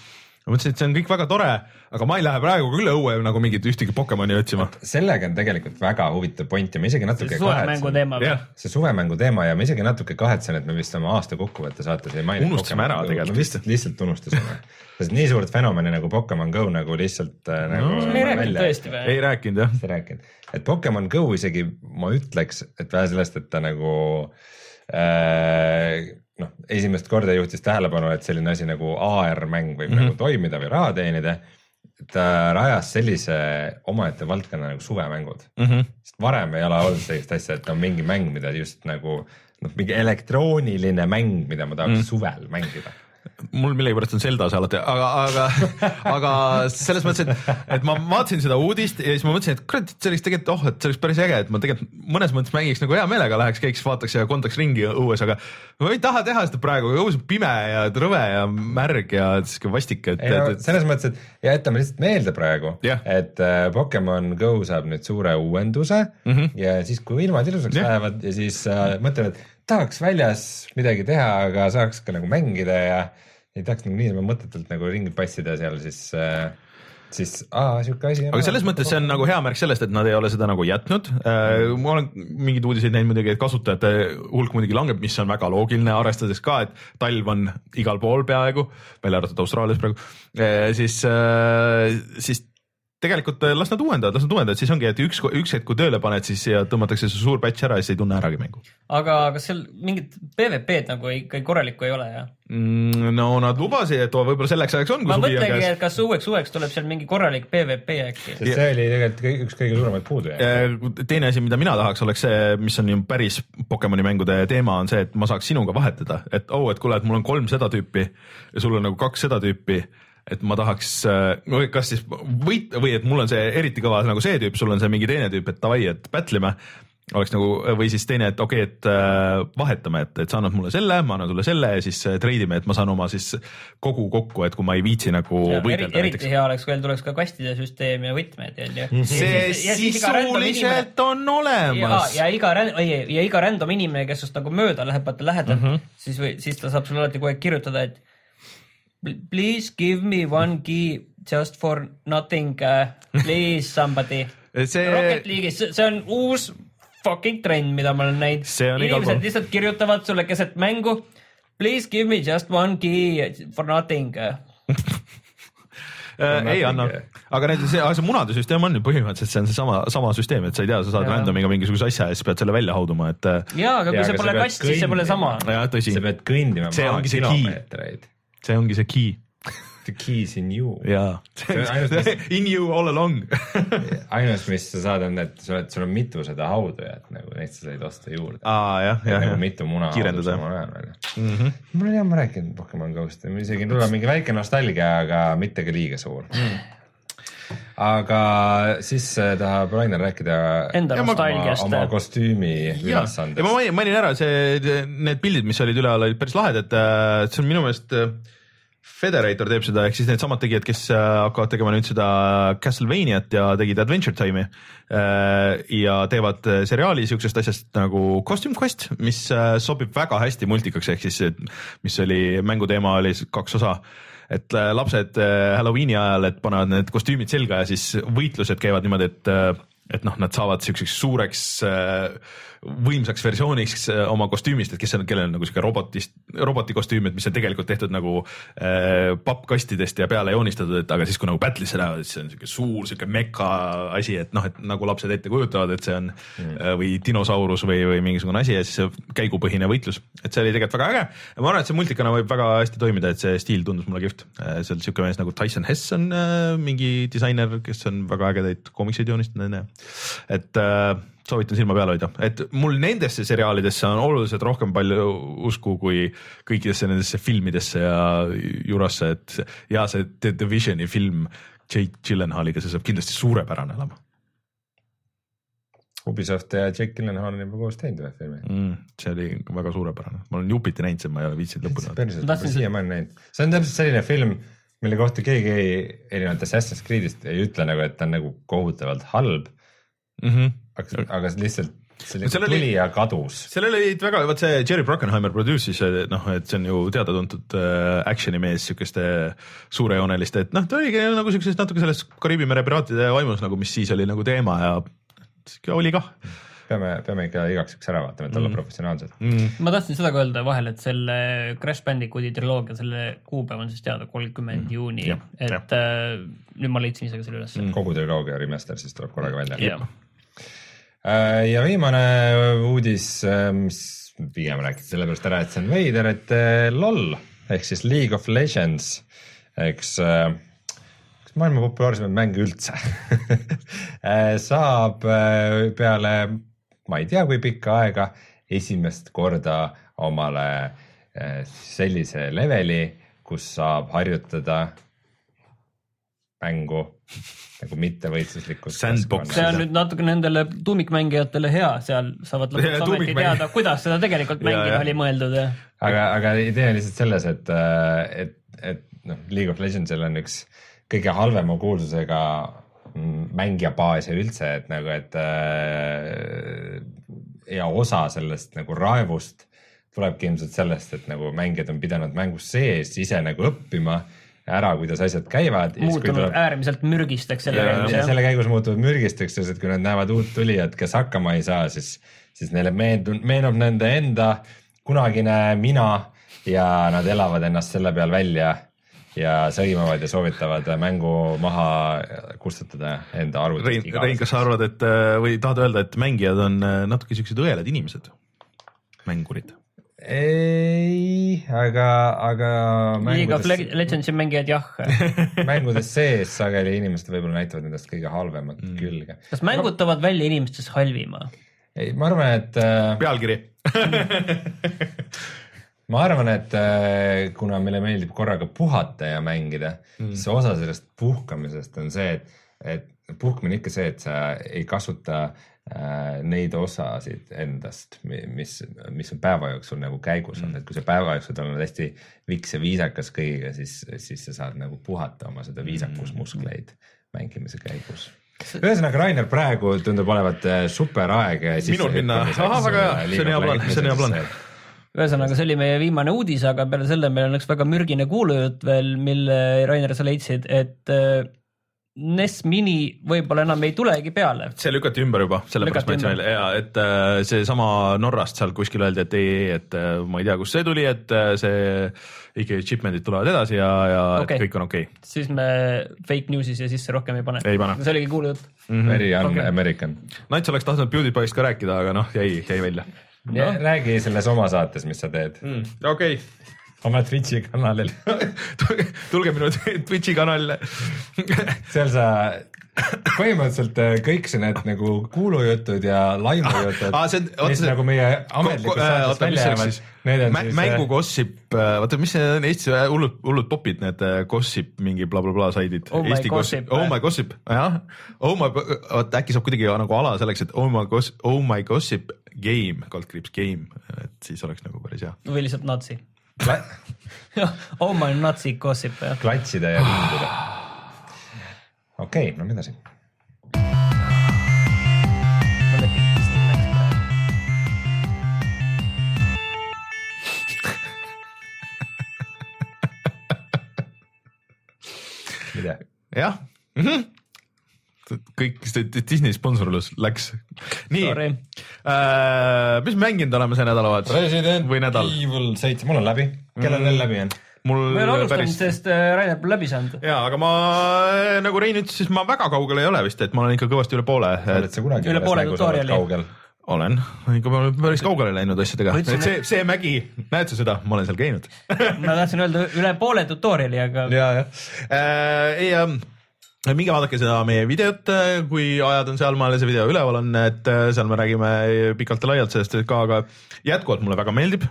Ma mõtlesin, et see on kõik väga tore, aga ma ei lähe praegu küll õue nagu mingit ühtegi Pokemoni otsima. sellega on tegelikult väga huvitav point ja ma isegi natuke suvemängu teema või? see suvemängu teema ja ma isegi natuke kahetsen, et me vist oma aasta kokkuvõtte saates ei maininud. Unustasime ära tegelikult lihtsalt, lihtsalt unustasime. sest nii suurt fenomeni nagu Pokemon Go nagu lihtsalt äh, nagu me ei rääkinud tõesti või ei? rääkinud jah. ei rääkinud, et Pokemon Go isegi ma ütleks, et vähe sellest, et ta nagu äh, noh, esimest korda juhtis tähelepanu, et selline asi nagu AR-mäng võib mm -hmm. nagu toimida või raha teenida. ta rajas sellise omaette valdkonna nagu suvemängud mm, -hmm. sest varem ei ole olnud sellist asja, et on mingi mäng, mida just nagu noh, mingi elektrooniline mäng, mida ma tahaks mm -hmm. suvel mängida mul millegipärast on Zelda see alati, aga, aga, aga selles mõttes, et, et ma vaatasin seda uudist ja siis ma mõtlesin, et kurat, see oleks tegelikult, oh, et see oleks päris äge, et ma tegelikult mõnes mõttes mängiks nagu hea meelega läheks, käiks, vaataks ja kontaks ringi õues, aga ma ei taha teha seda praegu, õues on pime ja rõve ja märg ja sihuke vastik, et, no et, et selles mõttes, et ja jätame lihtsalt meelde praegu Jah., et äh, Pokemon Go saab nüüd suure uuenduse mm. -hmm. ja siis, kui ilmad ilusaks Jah. lähevad ja siis äh, mõtlevad, et tahaks väljas midagi teha, aga saaks ka nagu mängida ja ei tahaks nagu niisama mõttetult nagu ringi passida seal, siis äh,, siis aa, sihuke asi. aga selles mõttes see on nagu hea märk sellest, et nad ei ole seda nagu jätnud. ma olen mingeid uudiseid näinud muidugi, et kasutajate hulk muidugi langeb, mis on väga loogiline, arvestades ka, et talv on igal pool peaaegu, välja arvatud Austraalias praegu, siis, siis tegelikult äh, las nad uuendavad, las nad uuendavad, siis ongi, et üks, üks hetk, kui tööle paned, siis ja tõmmatakse see suur patch ära ja siis ei tunne äragi mängu aga kas seal mingit PVP-d nagu ikka korralikku ei ole jah? mm,. no nad lubasid, et võib-olla selleks ajaks on, ma mõtlengi, et kas uueks suveks tuleb seal mingi korralik PVP äkki. sest see oli tegelikult kõige- üks kõige suuremaid puudujääke. Äh, teine asi, mida mina tahaks, oleks see, mis on ju päris Pokemoni mängude teema, on see, et ma saaks sinuga vahetada, et oo oh,, et kuule, et mul on kolm seda tüüpi ja sul on nagu kaks seda tüüpi et ma tahaks, kas siis võit või et mul on see eriti kõva nagu see tüüp, sul on see mingi teine tüüp, et davai, et battle ime oleks nagu või siis teine, et okei okay,, et äh, vahetame, et, et sa annad mulle selle, ma annan sulle selle ja siis äh, trade ime, et ma saan oma siis kogu kokku, et kui ma ei viitsi nagu eri, võidelda eriti hea oleks, kui veel tuleks ka kastide süsteem ja võtmed onju. see sisuliselt on ja, olemas. ja iga, ja iga random inimene, kes sinust nagu mööda läheb, vaata lähedalt mm, -hmm. siis või siis ta saab sulle alati aeg kirjutada, et please give me one key just for nothing uh,, please somebody. [LAUGHS] see Rocket League'is, see on uus fucking trend, mida ma olen näinud. See on igal inimesed lihtsalt kirjutavad sulle keset mängu. Please give me just one key for nothing. [LAUGHS] äh, ei anna aga need, see, see munade süsteem on ju põhimõtteliselt, see on seesama, sama süsteem, et sa ei tea, sa saad random'iga mingisuguse asja ja siis pead selle välja hauduma, et äh, jaa, aga kui Jaa, see pole kast, siis see pole sama. jah, tõsi sa, pead kõndima See ongi see key. See ongi see key The keys in you. jaa [LAUGHS] in you all along [LAUGHS] ainus, mis sa saad, on, et sa oled, sul on mitu seda haudujat nagu, neid sa said osta juurde. aa jah, jah, nagu mitu muna veel mm. -hmm. mul oli hea, ma rääkinud Pokemon Go'st, isegi tuleb mingi väike nostalgia, aga mitte ka liiga suur mm.. Aga siis äh, tahab Rainer rääkida Enda Ja ma- nostalgiast. oma kostüümi ja, ja ma ülesandest. mainin, mainin ära see, need pildid, mis olid üleval, olid päris lahedad, see on minu meelest, Federator teeb seda, ehk siis needsamad tegijad, kes äh, hakkavad tegema nüüd seda Castlevaniat ja tegid Adventure Time'i äh, ja teevad äh, seriaali siuksest asjast nagu Costume Quest, mis sobib väga hästi multikaks, ehk siis mis oli mängu teema oli kaks osa et lapsed Halloweeni ajal, et panevad need kostüümid selga ja siis võitlused käivad niimoodi, et et noh, nad saavad siukseks suureks äh, võimsaks versiooniks äh, oma kostüümist, et kes on, kellel on nagu sihuke robotist, roboti kostüüm, et mis on tegelikult tehtud nagu äh, pappkastidest ja peale joonistatud, et aga siis, kui nagu battle'isse lähevad, siis see on sihuke suur sihuke meka asi, et noh, et nagu lapsed ette kujutavad, et see on mm. äh, või dinosaurus või, või mingisugune asi ja siis käigupõhine võitlus, et see oli tegelikult väga äge. ma arvan, et see multikana võib väga hästi toimida, et see stiil tundus mulle kihvt äh,. seal sihuke mees nagu Tyson Hess on äh, mingi disainer, kes on väga ägedaid koomikseid joonistanud, onju. et äh, soovitan silma peal hoida, et mul nendesse seriaalidesse on oluliselt rohkem palju usku kui kõikidesse nendesse filmidesse ja jurasse, et ja see The Divisioni film Jake Gyllenhaaliga, see saab kindlasti suurepärane olema. Ubisoft ja Jake Gyllenhaal on juba koos teinud ühe filmi mm,. see oli väga suurepärane, ma olen jupiti näinud, ma ei ole viitsinud lõpuni vaadata. ma siiamaani näinud, see on täpselt selline film, mille kohta keegi ei, erinevalt Assassin's Creed'ist ei ütle nagu, et ta on nagu kohutavalt halb mm. -hmm aga, aga lihtsalt see lihtsalt tuli oli, ja kadus. sellel olid väga, vot see Jerry Bruckenheimer produce'is, noh, et see on ju teada-tuntud äh, action'i mees siukeste suurejooneliste, et noh, ta oligi nagu siukses natuke selles Kariibi mere piraatide vaimus nagu, mis siis oli nagu teema ja siuke oli kah. Peame, peame ikka igaks juhuks ära vaatama, et olla mm. professionaalsed. Mm.. ma tahtsin seda ka öelda vahele, et selle Crash Bandicooti triloogia, selle kuupäev on siis teada, kolmkümmend mm. juuni, et äh, nüüd ma leidsin ise ka selle üles mm.. kogu triloogia remaster siis tuleb korraga välja. Äh, ja viimane uudis, äh, mis pigem rääkida sellepärast ära, et see on veider, et äh, LOL ehk siis League of Legends, eks üks maailma populaarsemaid mänge üldse [LAUGHS] saab peale ma ei tea, kui pikka aega esimest korda omale sellise leveli, kus saab harjutada mängu nagu mittevõistluslikus. see on nüüd natuke nendele tuumikmängijatele hea, seal saavad [LAUGHS] lõpuks ometi teada, kuidas seda tegelikult mängida oli mõeldud. aga, aga idee on lihtsalt selles, et, et, et noh, League of Legendsil on üks kõige halvema kuulsusega mängijabaase üldse, et nagu, et ja osa sellest nagu raevust tulebki ilmselt sellest, et nagu mängijad on pidanud mängus sees ise nagu õppima ära, kuidas asjad käivad. muutunud tuleb... äärmiselt mürgisteks selle käigus. selle käigus muutuvad mürgisteks, sest et kui nad näevad uut tulijat, kes hakkama ei saa, siis, siis neile meenub, meenub nende enda kunagine mina ja nad elavad ennast selle peal välja ja sõimavad ja soovitavad mängu maha kustutada enda arvutist. Rein, Rein, kas sa arvad, et või tahad öelda, et mängijad on natuke siuksed õelad inimesed, mängurid? Ei, aga, aga. League of Legendsi mängijad jah [LAUGHS] mängudes sees sageli inimesed võib-olla näitavad endast kõige halvemat mm. külge. kas mängud toovad välja inimestes halvima? ei, ma arvan, et äh.... pealkiri [LAUGHS] ma arvan, et äh, kuna meile meeldib korraga puhata ja mängida mm., siis osa sellest puhkamisest on see, et, et puhkamine ikka see, et sa ei kasuta Äh, neid osasid endast, mis, mis on päeva jooksul nagu käigus olnud mm., et kui sa päeva jooksul oled hästi viks ja viisakas kõigiga, siis, siis sa saad nagu puhata oma seda viisakusmuskleid mängimise käigus ühesõnaga, Rainer, praegu tundub olevat äh, super aeg. minul minna, ahah, väga hea, see on hea plaan, see on hea plaan ühesõnaga, see oli meie viimane uudis, aga peale selle meil on üks väga mürgine kuulujutt veel, mille Rainer, sa leidsid, et äh, NES Mini võib-olla enam ei tulegi peale. see lükati ümber juba, sellepärast ma ütlesin välja ja et äh, seesama Norrast seal kuskil öeldi, et ei, ei, et äh, ma ei tea, kust see tuli, et äh, see ikkagi shipment'id tulevad edasi ja, ja okay. kõik on okei okay.. siis me fake news'i siia sisse rohkem ei pane. ei pane. see oligi kuulujutt mm -hmm.. Very okay. American. Nats oleks tahtnud PewDiePie'st ka rääkida, aga noh, jäi, jäi välja no.. räägi selles oma saates, mis sa teed mm,. okei okay oma Twitch'i kanalil [LAUGHS] tulge, minu Twitch'i kanalile seal sa põhimõtteliselt äh, kõik see need nagu kuulujutud ja laimujutud ah,, mis see, nagu meie ametlikus saates välja jäävad. Need on siis mängu gossip, äh, vaata, mis see on Eestis hullud, hullud popid, need äh, gossip mingi blablabla bla, saidid. Oh Eesti gossip, gossip., oh my gossip, jah. Oh my, vaata äkki saab kuidagi nagu ala selleks, et oh my gossip, oh my gossip game, kaldkriips game, et siis oleks nagu päris hea. või lihtsalt natsi [LAUGHS] oh my nazi gossip jah. klatsida ja vinguda. okei okay,, lähme edasi. mida? jah mm. -hmm. Kõik see Disney sponsorlus läks. nii Sorry. äh,, mis mänginud oleme see nädalavahetus? Resident või nädal? Evil seitse, mul on läbi. kellel veel läbi on? mul me ei ole alustanud päris, sest äh, Rainer pole läbi saanud. ja aga ma nagu Rein ütles, siis ma väga kaugel ei ole vist, et ma olen ikka kõvasti üle poole. oled sa kunagi Üle poole tutorial'i. olen, ikka ma olen päris kaugele läinud asjadega, et see, see mägi, näed sa seda, ma olen seal käinud. ma tahtsin öelda üle poole tutorial'i, aga ja, jah äh,. ei ähm, minge vaadake seda meie videot, kui ajad on sealmaal ja see video üleval on, et äh, seal me räägime pikalt ja laialt sellest ka, aga jätkuvalt mulle väga meeldib.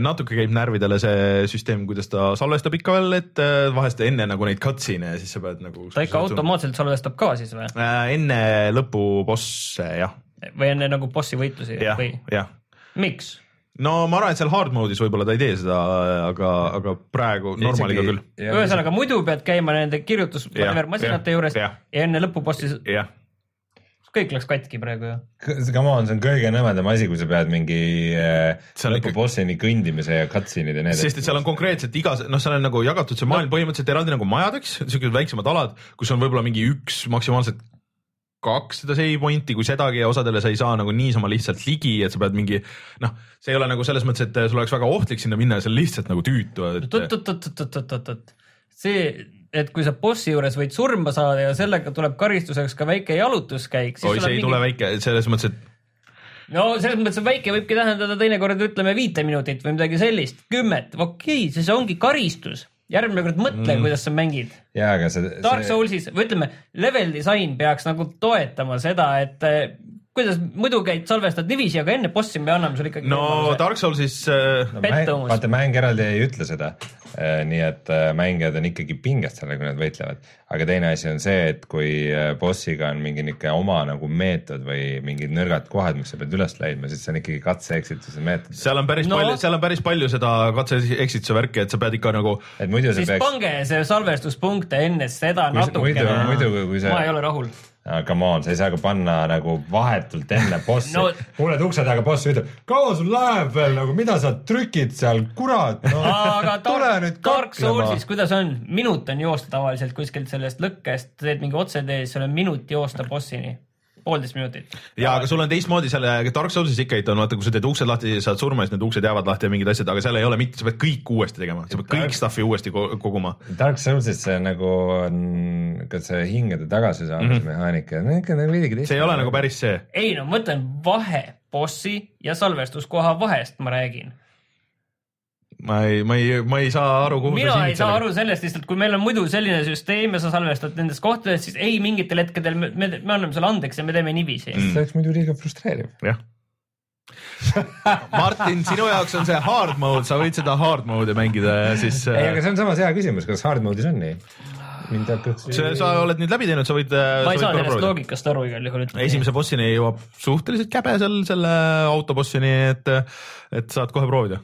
natuke käib närvidele see süsteem, kuidas ta salvestab ikka veel, et äh, vahest enne nagu neid cutscene'e ja siis sa pead nagu. ta ikka automaatselt salvestab ka siis või? äh,. enne lõpubosse jah, või enne nagu bossi võitlusi jah või,? jah miks? No ma arvan, et seal hard mode'is võib-olla ta ei tee seda, aga, aga praegu normaliga küll. ühesõnaga muidu pead käima nende kirjutus masinate juures jah. ja enne lõpubossi, kõik läks katki praegu ju. Come on, see on kõige nõmedam asi, kui sa pead mingi äh, on ikka- lõpubossini kõndimise ja cutscene'id ja need. sest et seal on konkreetselt igas, noh, seal on nagu jagatud see maailm põhimõtteliselt eraldi nagu majadeks, siuksed väiksemad alad, kus on võib-olla mingi üks maksimaalselt kaks seda save point'i, kui sedagi ja osadele sa ei saa nagu niisama lihtsalt ligi, et sa pead mingi noh, see ei ole nagu selles mõttes, et sul oleks väga ohtlik sinna minna ja see on lihtsalt nagu tüütu, et oot-oot-oot-oot-oot-oot, see, et kui sa bossi juures võid surma saada ja sellega tuleb karistuseks ka väike jalutuskäik, oi, see ei tule mingi, väike, selles mõttes, et no selles mõttes, et väike võibki tähendada teinekord ütleme viite minutit või midagi sellist, kümmet, okei okay,, siis ongi karistus. Järgmine kord mõtle mm., kuidas sa mängid. jaa, aga see, Dark see, Soulsis või ütleme, level disain peaks nagu toetama seda, et kuidas muidu käid, salvestad niiviisi, aga enne bossi me anname sulle ikkagi no. Dark Soulsis äh, no, vaata mäng eraldi ei ütle seda. nii et äh, mängijad on ikkagi pinges sellega, kui nad võitlevad. aga teine asi on see, et kui äh, bossiga on mingi niisugune oma nagu meetod või mingid nõrgad kohad, mis sa pead üles leidma, siis see on ikkagi katse-eksituse meetod. seal on päris No. palju, seal on päris palju seda katse-eksituse värki, et sa pead ikka nagu siis peaks, pange see salvestuspunkte enne seda Kui sa- muidu- natukene. muidu, kui sa- ma ei ole rahul. Come on, sa ei saa ka panna nagu vahetult enne bossi No- kuuled ukse taga boss ütleb, kaua sul läheb veel nagu, mida sa trükid seal, kurat no,. aga [LAUGHS] Dark, Dark. Soulsis, kuidas on, minut on joosta tavaliselt kuskilt sellest lõkkest, teed mingi otsetee, sul on minut joosta bossini, poolteist minutit. ja aga sul on teistmoodi seal Dark Soulsis ikka on vaata, kui sa teed uksed lahti, saad surma, siis need uksed jäävad lahti ja mingid asjad, aga seal ei ole mitte, sa pead kõik uuesti tegema, sa pead kõik stuff'i uuesti ko- koguma. Dark Soulsis see nagu on ka see hingede tagasisaamise mm -hmm. mehaanika, no ikka nagu veidigi Mhm. see ei ole nagu päris see. ei no ma mõtlen vahe bossi ja salvestuskoha vahest ma räägin. Ma ei, ma ei, ma ei saa aru, kuhu mina ei saa aru sellest lihtsalt, kui meil on muidu selline süsteem ja sa salvestad nendest kohtadest, siis ei, mingitel hetkedel me, me, me anname sulle andeks ja me teeme niiviisi mm.. see oleks muidu liiga frustreeriv. jah. Martin, sinu jaoks on see hard mode, sa võid seda hard mode'i mängida ja siis ei, aga see on samas hea küsimus, kas hard mode'is on nii? mind hakkaks. see, sa oled nüüd läbi teinud, sa võid. ma ei saa sellest. loogikast aru igal juhul. esimese bossini jõuab suhteliselt käbe seal selle autobossini, et, et saad kohe proovida.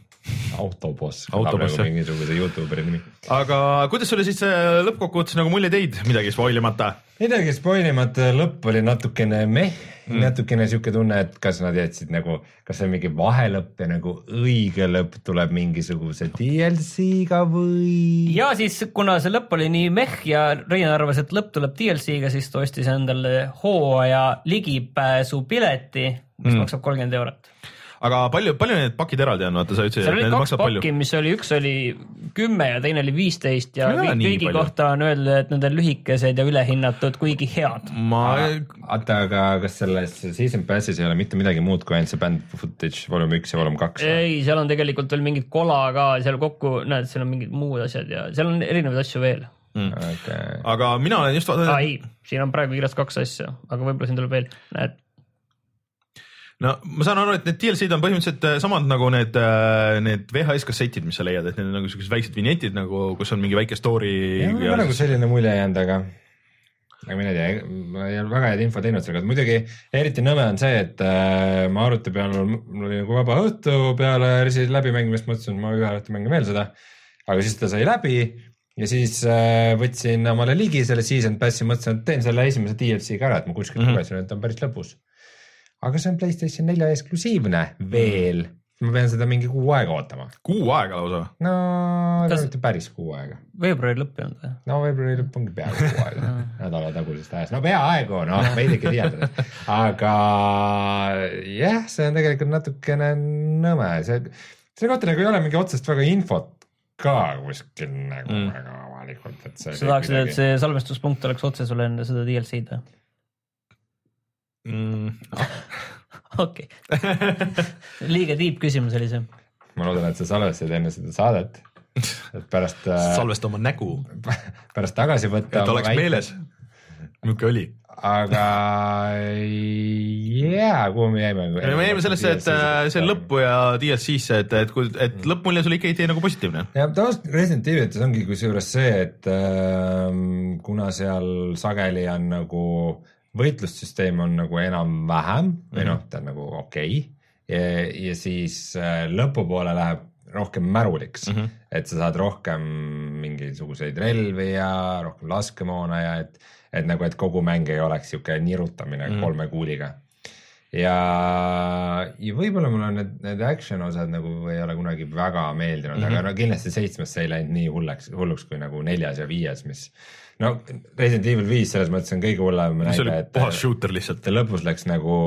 autoboss, Autoboss, nagu jah. mingisuguse Youtuberi nimi. aga kuidas sulle siis see lõppkokkuvõttes nagu mulje teid, midagi spoilimata? midagi spoilimata, lõpp oli natukene meh mm., natukene sihuke tunne, et kas nad jätsid nagu, kas see on mingi vahelõpp ja nagu õige lõpp tuleb mingisuguse DLC-ga või? ja siis, kuna see lõpp oli nii meh ja Rein arvas, et lõpp tuleb DLC-ga, siis ta ostis endale hooaja ligipääsupileti, mis mm. maksab kolmkümmend eurot. Aga palju, palju need pakid eraldi on, vaata sa ütlesid, et need maksavad palju pakki, mis oli, üks oli kümme ja teine oli viisteist ja kõik- kõigi palju. kohta on öeldud, et need on lühikesed ja ülehinnatud, kuigi head. ma, oota, aga kas selles season pass'is ei ole mitte midagi muud kui ainult see band footage volum üks ja volum kaks? ei, seal on tegelikult veel mingit kola ka seal kokku, näed, seal on mingid muud asjad ja seal on erinevaid asju veel. Okay. aga mina olen just aa vaadanud, ei, siin on praegu kirjas kaks asja, aga võib-olla siin tuleb veel, näed. No ma saan aru, et need DLC-d on põhimõtteliselt äh, samad nagu need, need VHS kassetid, mis sa leiad, et need on nagu siuksed väiksed vinjetid nagu, kus on mingi väike story mul on nagu selline mulje jäänud, aga aga mina ei tea, ma ei ole väga head info teinud selle kohta, muidugi eriti nõme on see, et äh, ma arvuti peal, mul oli nagu vaba õhtu peale Resident läbimängimist, mõtlesin, et ma ühe õhtu mängin veel seda. aga siis ta sai läbi ja siis äh, võtsin omale ligi selle season pass'i, mõtlesin, et teen selle esimese DLC ka ära, et ma kuskilt Mhm. lugesin, et ta on päris lõbus. Aga see on Playstation nelja eksklusiivne veel, ma pean seda mingi kuu aega ootama. kuu aega lausa. no Kas- mitte päris kuu aega veebruari lõpp ei olnud või? no veebruari lõpp ongi peaaegu kuu aega, [LAUGHS] nädala tagusest ajast, no peaaegu noh, veidike tihedalt, aga jah, see on tegelikult natukene nõme, see, selle kohta nagu ei ole mingi otsest väga infot ka kuskil nagu Mm. mm. väga avalikult, et see. sa tahaksid, et see salvestuspunkt oleks otse sulle enne seda DLC-d või? Mm. [LAUGHS] okei, [LAUGHS] liiga deep küsimus oli see. ma loodan, et sa salvestasid enne seda saadet, et pärast, salvesta oma nägu, [LAUGHS] pärast tagasi võtta. et oleks meeles, milline oli. aga jaa, kuhu me jäime? me jäime sellesse, et äh, see lõppu ja DLC-sse, et, et kui, et lõppmulje sulle ikka ei tee nagu positiivne. ja tavaliselt Resident Evilites ongi kusjuures see, et ähm, kuna seal sageli on nagu võitlussüsteem on nagu enam-vähem või noh, ta on nagu okei okay. ja, ja siis äh, lõpupoole läheb rohkem märuliks mm, Mhm. -hmm. et sa saad rohkem mingisuguseid relvi ja rohkem laskemoona ja et, et nagu, et kogu mäng ei oleks sihuke nirutamine mm Mhm. -hmm. kolme kuuliga ja, ja võib-olla mulle need, need action osad nagu ei ole kunagi väga meeldinud mm, Mhm. -hmm. aga no kindlasti seitsmes see ei läinud nii hulleks, hulluks kui nagu neljas ja viies, mis no Resident Evil viis selles mõttes on kõige hullem oli näide, et puhas shooter lihtsalt. ta lõpus läks nagu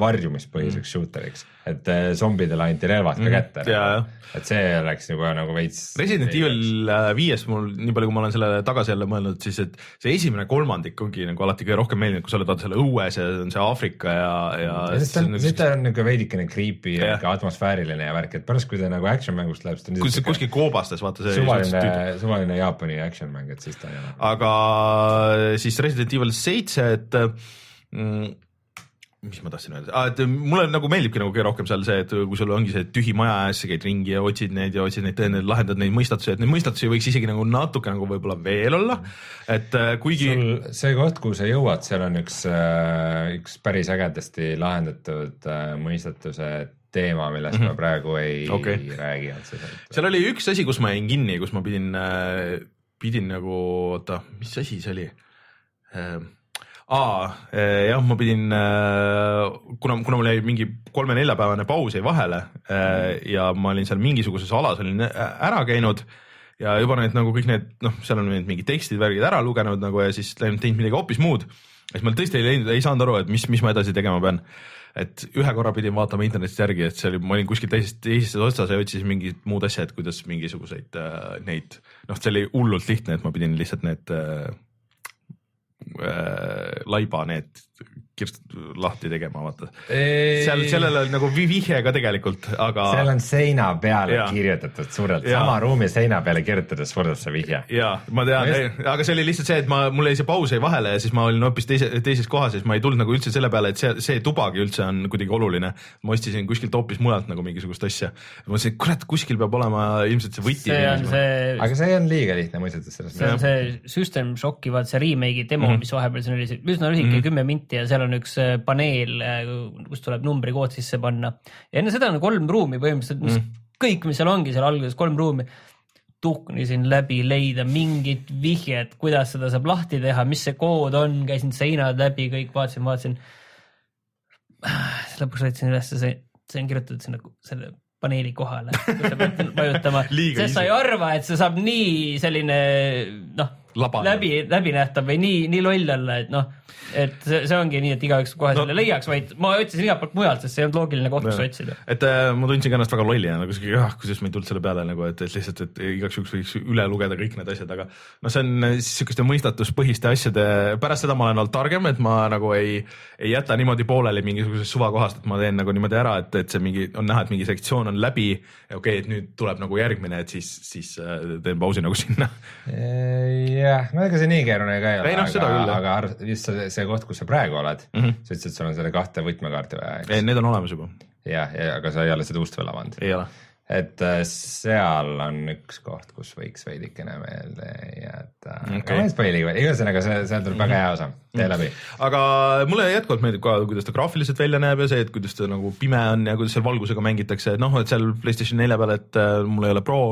varjumispõhiseks mm. shooteriks, et äh, zombidele anti relvad ka Mhm. kätte nagu.. et see läks juba nagu veits. Resident Evil äh, viies mul, nii palju, kui ma olen selle tagasi jälle mõelnud, siis et see esimene kolmandik ongi nagu alati kõige rohkem meeldinud, kui sa oled vaata seal õues ja on see Aafrika ja, ja siis ta on, on niuke veidikene creepy ja niuke atmosfääriline ja värk, et pärast, kui ta nagu action mängust läheb, siis ta on kuskil koobastes vaata see. suvaline, suvaline Jaapani action mäng, et siis ta ei ole. aga siis Resident Evil seitse, et mm, mis ma tahtsin öelda ah,, et mulle nagu meeldibki nagu kõige rohkem seal see, et kui sul ongi see tühi maja ees, sa käid ringi ja otsid neid ja otsid neid tõendeid, lahendad neid mõistatusi, et neid mõistatusi võiks isegi nagu natuke nagu võib-olla veel olla, et äh, kuigi sul see koht, kuhu sa jõuad, seal on üks, üks päris ägedasti lahendatud äh, mõistatuse teema, millest mm -hmm. ma praegu ei okay. räägi otseselt. seal oli üks asi, kus ma jäin kinni, kus ma pidin, pidin nagu, oota, mis asi see oli? aa, jah, ma pidin, kuna, kuna mul jäi mingi kolme-neljapäevane paus jäi vahele äh, ja ma olin seal mingisuguses alas olin ära käinud ja juba need nagu kõik need noh, seal on need mingid tekstid, värgid ära lugenud nagu ja siis läinud teinud midagi hoopis muud. siis ma tõesti ei leidnud, ei saanud aru, et mis, mis ma edasi tegema pean et ühe korra pidin vaatama internetist järgi, et see oli, ma olin kuskil teises, teises otsas ja otsisin mingit muud asja, et kuidas mingisuguseid äh, neid, noh, see oli hullult lihtne, et ma pidin lihtsalt need äh, äh, laiba need kirst lahti tegema, vaata. seal, sellel oli nagu vi- vihje ka tegelikult, aga. seal on seina peale Jaa. kirjutatud suurelt, sama ruumi seina peale kirjutades suurelt see vihje. ja ma tean Ma just-, aga see oli lihtsalt see, et ma, mul jäi see paus jäi vahele ja siis ma olin hoopis teise, teises kohas ja siis ma ei tulnud nagu üldse selle peale, et see, see tubagi üldse on kuidagi oluline. ma otsisin kuskilt hoopis mujalt nagu mingisugust asja. ma mõtlesin, et kurat, kuskil peab olema ilmselt see võti. see on see, aga see on liiga lihtne selles see on see System Shocki, vaat see remake'i demo mm, -hmm. mis vahepeal siin oli, see üsna lühike, kümme minti ja seal on üks äh, paneel, kus tuleb numbrikood sisse panna. enne seda on kolm ruumi põhimõtteliselt, mis mm. kõik, mis seal ongi seal alguses, kolm ruumi. tuhnisin läbi leida mingit vihjet, kuidas seda saab lahti teha, mis see kood on, käisin seinad läbi, kõik vaatasin, vaatasin. lõpuks võtsin ülesse see, see on kirjutatud sinna selle paneeli kohale, kus sa pead vajutama, [LAUGHS] sest sa ei arva, et see saab nii selline noh, Labane. läbi, läbinähtav või nii, nii loll olla, et noh, et see, see ongi nii, et igaüks kohe No- selle leiaks, vaid ma otsisin igalt poolt mujalt, sest see ei olnud loogiline koht, kus otsida. et äh, ma tundsin ka ennast väga lollina nagu siuke, ah kuidas ma ei tulnud selle peale nagu, et, et lihtsalt, et igaks juhuks võiks üle lugeda kõik need asjad, aga noh, see on äh, siukeste mõistatuspõhiste asjade, pärast seda ma olen olnud targem, et ma nagu ei, ei jäta niimoodi pooleli mingisugusest suvakohast, et ma teen nagu niimoodi ära, et, et see mingi on näha, et mingi sektsioon on läbi ja okei okay,, et nüüd tuleb nagu järgmine, et siis, siis äh, teen pausi nagu sinna. jah, no ega see nii keeruline ka ei ole Ei seda aga aga arv- just see, see koht, kus sa praegu oled mm. -hmm. sa ütlesid, et sul on selle kahte võtmekaarti vaja, eks. Need on olemas juba, jah, ja aga sa ei ole seda ust veel avanud. ei ole. Et äh, seal on üks koht, kus võiks veidikene meelde jääda okay.. ma ei spoil'i, ühesõnaga see, seal tuleb väga hea osa, tee läbi. aga mulle jätkuvalt meeldib ka, kuidas ta graafiliselt välja näeb ja see, et kuidas ta nagu pime on ja kuidas seal valgusega mängitakse, et noh, et seal Playstation nelja peal, et äh, mul ei ole Pro,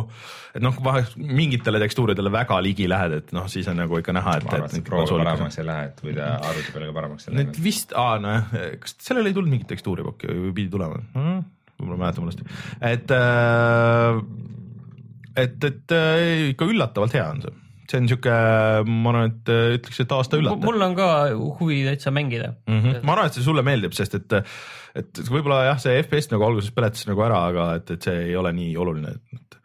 et noh, vahest mingitele tekstuuridele väga ligi lähed, et noh, siis on nagu ikka näha, et, ma arvan, et see Pro paremaks ei lähe, et kui ta arvuti peale ka paremaks ei Need lähe. vist, aa nojah, kas sellel ei tulnud mingit tekstuuri pakki või pidi tulema mm,? Võib-olla mäletan valesti, et äh,, et, et äh, ikka üllatavalt hea on see, see on sihuke, ma arvan, et äh, ütleks, et aasta üllatav. mul on ka huvi täitsa mängida mm. -hmm. ma arvan, et see sulle meeldib, sest et, et võib-olla jah, see FPS nagu alguses peletas nagu ära, aga et, et see ei ole nii oluline, et,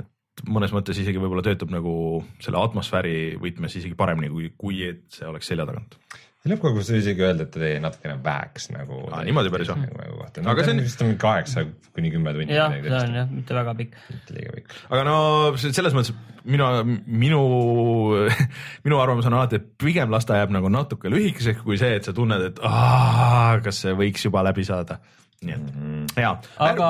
et mõnes mõttes isegi võib-olla töötab nagu selle atmosfääri võtmes isegi paremini, kui, kui et see oleks selja tagant. Lõppkokkuvõttes võib isegi öelda, et ta jäi natukene väheks nagu. Aa, niimoodi päris on. kohta, Aga aga see on- vist on kaheksa kuni kümme tundi. jah, see on jah, mitte väga pikk. mitte liiga pikk. aga no se- selles mõttes minu, minu, minu arvamus on alati, et pigem las ta jääb nagu natuke lühikeseks, kui see, et sa tunned, et aa, kas see võiks juba läbi saada. nii et mm -hmm. hea. aga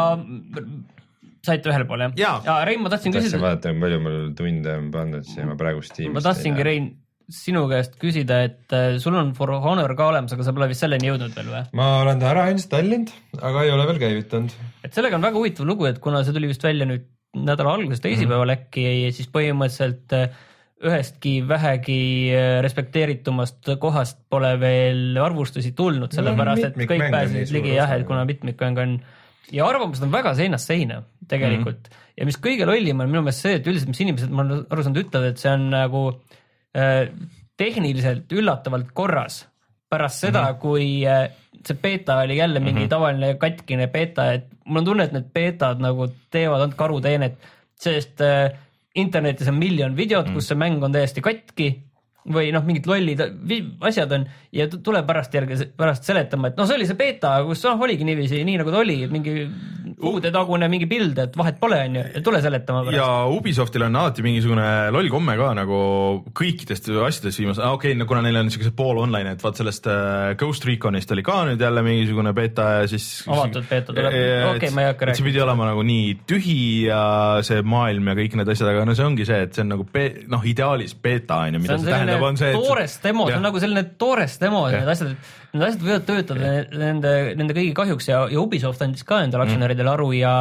saite ühele poole jah Jaa.? Rein, ma tahtsin tahtsin küsida, vaadata, kui palju mul tunde on pandud siia, ma praegu Steamis. ma tahtsingi, Rein, sinu käest küsida, et äh, sul on For Honor ka olemas, aga sa pole vist selleni jõudnud veel või? ma olen ta ära installinud, aga ei ole veel käivitanud. et sellega on väga huvitav lugu, et kuna see tuli vist välja nüüd nädala alguses, teisipäeval Mhm. äkki, siis põhimõtteliselt äh, ühestki vähegi äh, respekteeritumast kohast pole veel arvustusi tulnud, sellepärast et kõik pääsesid ligi jah, et kuna mitmikmäng on ja arvamused on väga seinast seina tegelikult mm -hmm. ja mis kõige lollim on minu meelest see, et üldiselt, mis inimesed, ma olen aru saanud, ütlevad, et see on nagu äh, tehniliselt üllatavalt korras pärast seda mm, -hmm. kui äh, see beeta oli jälle mingi mm -hmm. tavaline katkine beeta, et mul on tunne, et need beetad nagu teevad ainult karuteenet, sest äh, internetis on miljon videot mm, -hmm. kus see mäng on täiesti katki või noh, mingid lollid asjad on ja tuleb pärast järgi, pärast seletama, et noh, see oli see beeta, kus noh, oligi niiviisi, nii nagu ta oli, mingi kuudetagune mingi pild, et vahet pole, onju, tule seletama pärast. ja Ubisoftil on alati mingisugune loll komme ka nagu kõikidest asjadest viimasel, okei okay,, kuna neil on siuksed pool online, et vaat sellest äh, Ghost Reconist oli ka nüüd jälle mingisugune beeta ja siis. Avatud beeta tuleb. Okei, ma ei hakka rääkima. see pidi olema nagu nii tühi ja see maailm ja kõik need asjad, aga no see ongi see, et see on nagu be- noh, ideaalis beeta on ju, mida on see tähendab, on see, et. toores demo, see on nagu selline toores demo, Jah. need asjad, need asjad võivad töötada nende, nende kõigi kahjuks ja, ja Ubisoft andis ka endale aktsionäridele aru ja,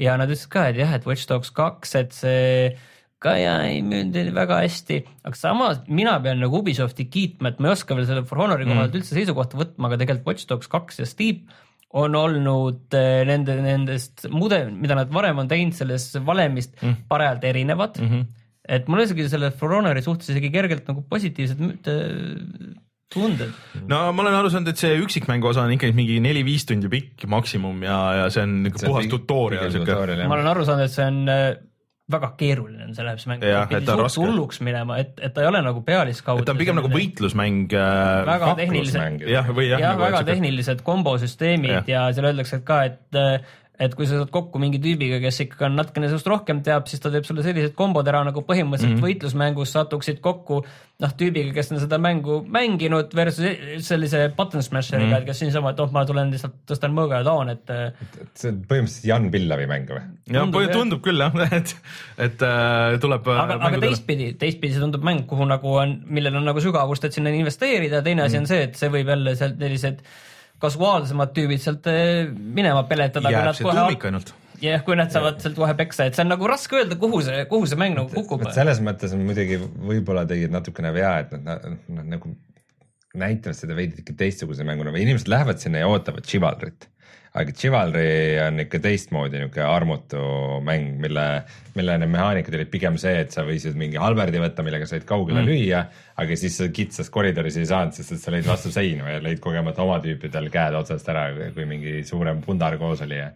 ja nad ütlesid ka, et jah, et Watch Dogs kaks, et see ka ja ei müünud väga hästi, aga samas mina pean nagu Ubisofti kiitma, et ma ei oska veel selle For Honori koha pealt üldse seisukohta võtma, aga tegelikult Watch Dogs kaks ja Steep on olnud eh, nende, nendest mudel, mida nad varem on teinud sellest valemist mm. parajalt erinevad mm. -hmm. Et mul on isegi selle For Honori suhtes isegi kergelt nagu positiivsed äh, tunded. no ma olen aru saanud, et see üksikmängu osa on ikkagi mingi neli-viis tundi pikk maksimum ja, ja see on niisugune puhas tutorial siuke. ma olen aru saanud, et see on äh, väga keeruline on see läheb see mäng, on raske. hulluks minema, et, et ta ei ole nagu pealiskaudne. et ta on pigem nagu võitlusmäng äh,. väga tehnilised, jah, või jah. jah, väga. tehnilised kombosüsteemid Jah. ja seal öeldakse ka, et et kui sa saad kokku mingi tüübiga, kes ikkagi on natukene sinust rohkem teab, siis ta teeb sulle sellised kombod ära nagu põhimõtteliselt mm Mhm. -hmm. võitlusmängus satuksid kokku noh, tüübiga, kes on seda mängu mänginud versus sellise button smasheriga mm, Mhm. -hmm. et kes niisama, et oh, ma tulen lihtsalt tõstan mõõga ja taon, et see on põhimõtteliselt Jan Pillavi mäng või? jah. tundub küll jah, [LAUGHS] et, et äh, tuleb. aga, aga teistpidi, teistpidi see tundub mäng, kuhu nagu on, millel on nagu sügavust, et sinna investeerida, teine asi on see, et see võib jälle sealt sellised kasuaalsemad tüübid sealt eh, minema peletada. jääb see tuumik ainult. jah, kui nad saavad sealt kohe peksa, et see on nagu raske öelda, kuhu see, kuhu see mäng nagu kukub selles mõttes on muidugi võib-olla tegid natukene vea, et nad, nad, nad nagu näitavad seda veidi teistsuguse mänguna või inimesed lähevad sinna ja ootavad Chivalrit. aga Chivalry on ikka teistmoodi niisugune armutu mäng, mille, mille need mehaanikad olid pigem see, et sa võisid mingi halberdi võtta, millega said kaugele mm. lüüa, aga siis sa kitsas koridoris ei saanud, sest et sa lõid vastu seina ja lõid kogemata oma tüüpidel käed otsast ära, kui mingi suurem pundar koos oli ja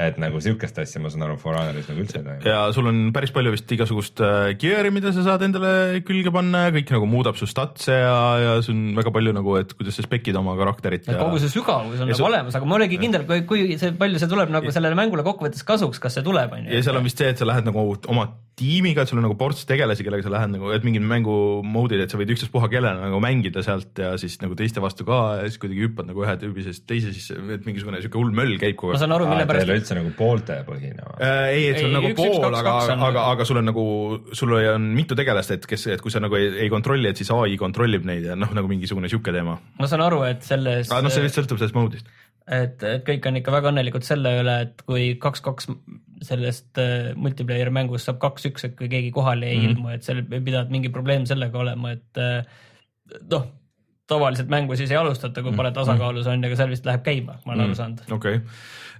et nagu sihukest asja ma saan aru, For Honoris nagu üldse ei toimu. ja sul on päris palju vist igasugust äh, gear'i, mida sa saad endale külge panna ja kõik nagu muudab su statse ja, ja see on väga palju nagu, et kuidas sa spekid oma karakterit ja kogu see sügavus on nagu su- olemas, aga ma olengi kindel, kui kui see palju see tuleb nagu sellele mängule kokkuvõttes kasuks, kas see tuleb, on ju. ja seal on vist see, et sa lähed nagu oma tiimiga, et sul on nagu ports tegelasi, kellega sa lähed nagu, et mingid mängu mode'id, et sa võid ükstaspuha kellena nagu mängida sealt ja siis nagu teiste vastu ka ja siis kuidagi hüppad nagu ühe tüübi seest teise sisse, et mingisugune siuke hull möll käib kogu ma aeg. saan aru, mille pärast on üldse nagu pooltepõhine või? Äh, ei, et sul on Ei, nagu üks, pool, aga on-, aga, aga sul on nagu, sul on mitu tegelast, et kes, et kui sa nagu ei, ei kontrolli, et siis ai kontrollib neid ja noh, nagu mingisugune sihuke teema. ma saan aru, et selles aga noh, see vist sõltub sellest mode'ist. et, et kõik on ikka väga õnnelikud selle üle, et kui kaks-kaks sellest äh, multiplayer mängust saab kaks-üks, et kui keegi kohale ei mm Mhm. -hmm. ilmu, et seal ei pidanud mingi probleem sellega olema, et äh, noh, tavaliselt mängu siis ei alustata, kui pole tasakaalus on, aga seal vist läheb käima, ma olen aru saanud. okei,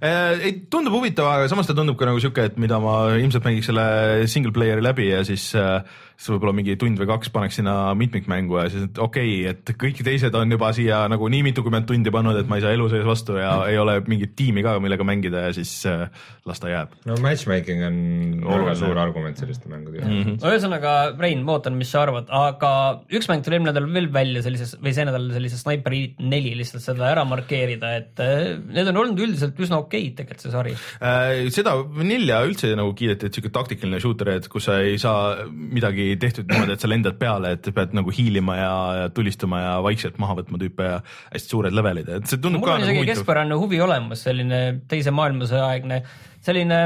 ei tundub huvitav, aga samas ta tundub ka nagu sihuke, et mida ma ilmselt mängiks selle single player'i läbi ja siis, siis võib-olla mingi tund või kaks paneks sinna mitmikmängu ja siis, et okei okay,, et kõik teised on juba siia nagu nii mitukümmend tundi pannud, et ma ei saa elu sees vastu ja ei ole mingit tiimi ka, millega mängida ja siis äh, las ta jääb. no matchmaking on väga suur argument selliste mängude jaoks. no ühesõnaga, Rein, ma ootan, mis sa arvad, aga üks mäng tuli eelmine nädal veel välja sellises või see nädal sellise Sniper Elite neli lihtsalt seda ära markeerida, et äh, need on olnud üldiselt üsna okeid tegelikult see sari. Äh, seda Vanilla üldse nagu kiideti, et sihuke taktikaline shooter, et kus sa ei saa midagi tehtud niimoodi, et sa lendad peale, et pead nagu hiilima ja, ja tulistama ja vaikselt maha võtma tüüpe ja hästi suured levelid, et see tundub mul ka on nagu isegi huvitav. keskpärane huvi olemas, selline teise maailmasõja aegne, selline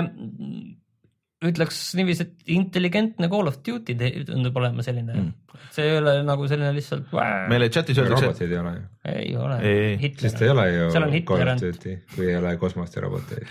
ütleks niiviisi, et intelligentne Call of Duty tundub olema selline mm., see ei ole nagu selline lihtsalt. meile chatis öeldakse, robotid ei ole ju. ei ole Ei., sest ei ole ju seal on Call of Duty, kui ei ole kosmost ja roboteid.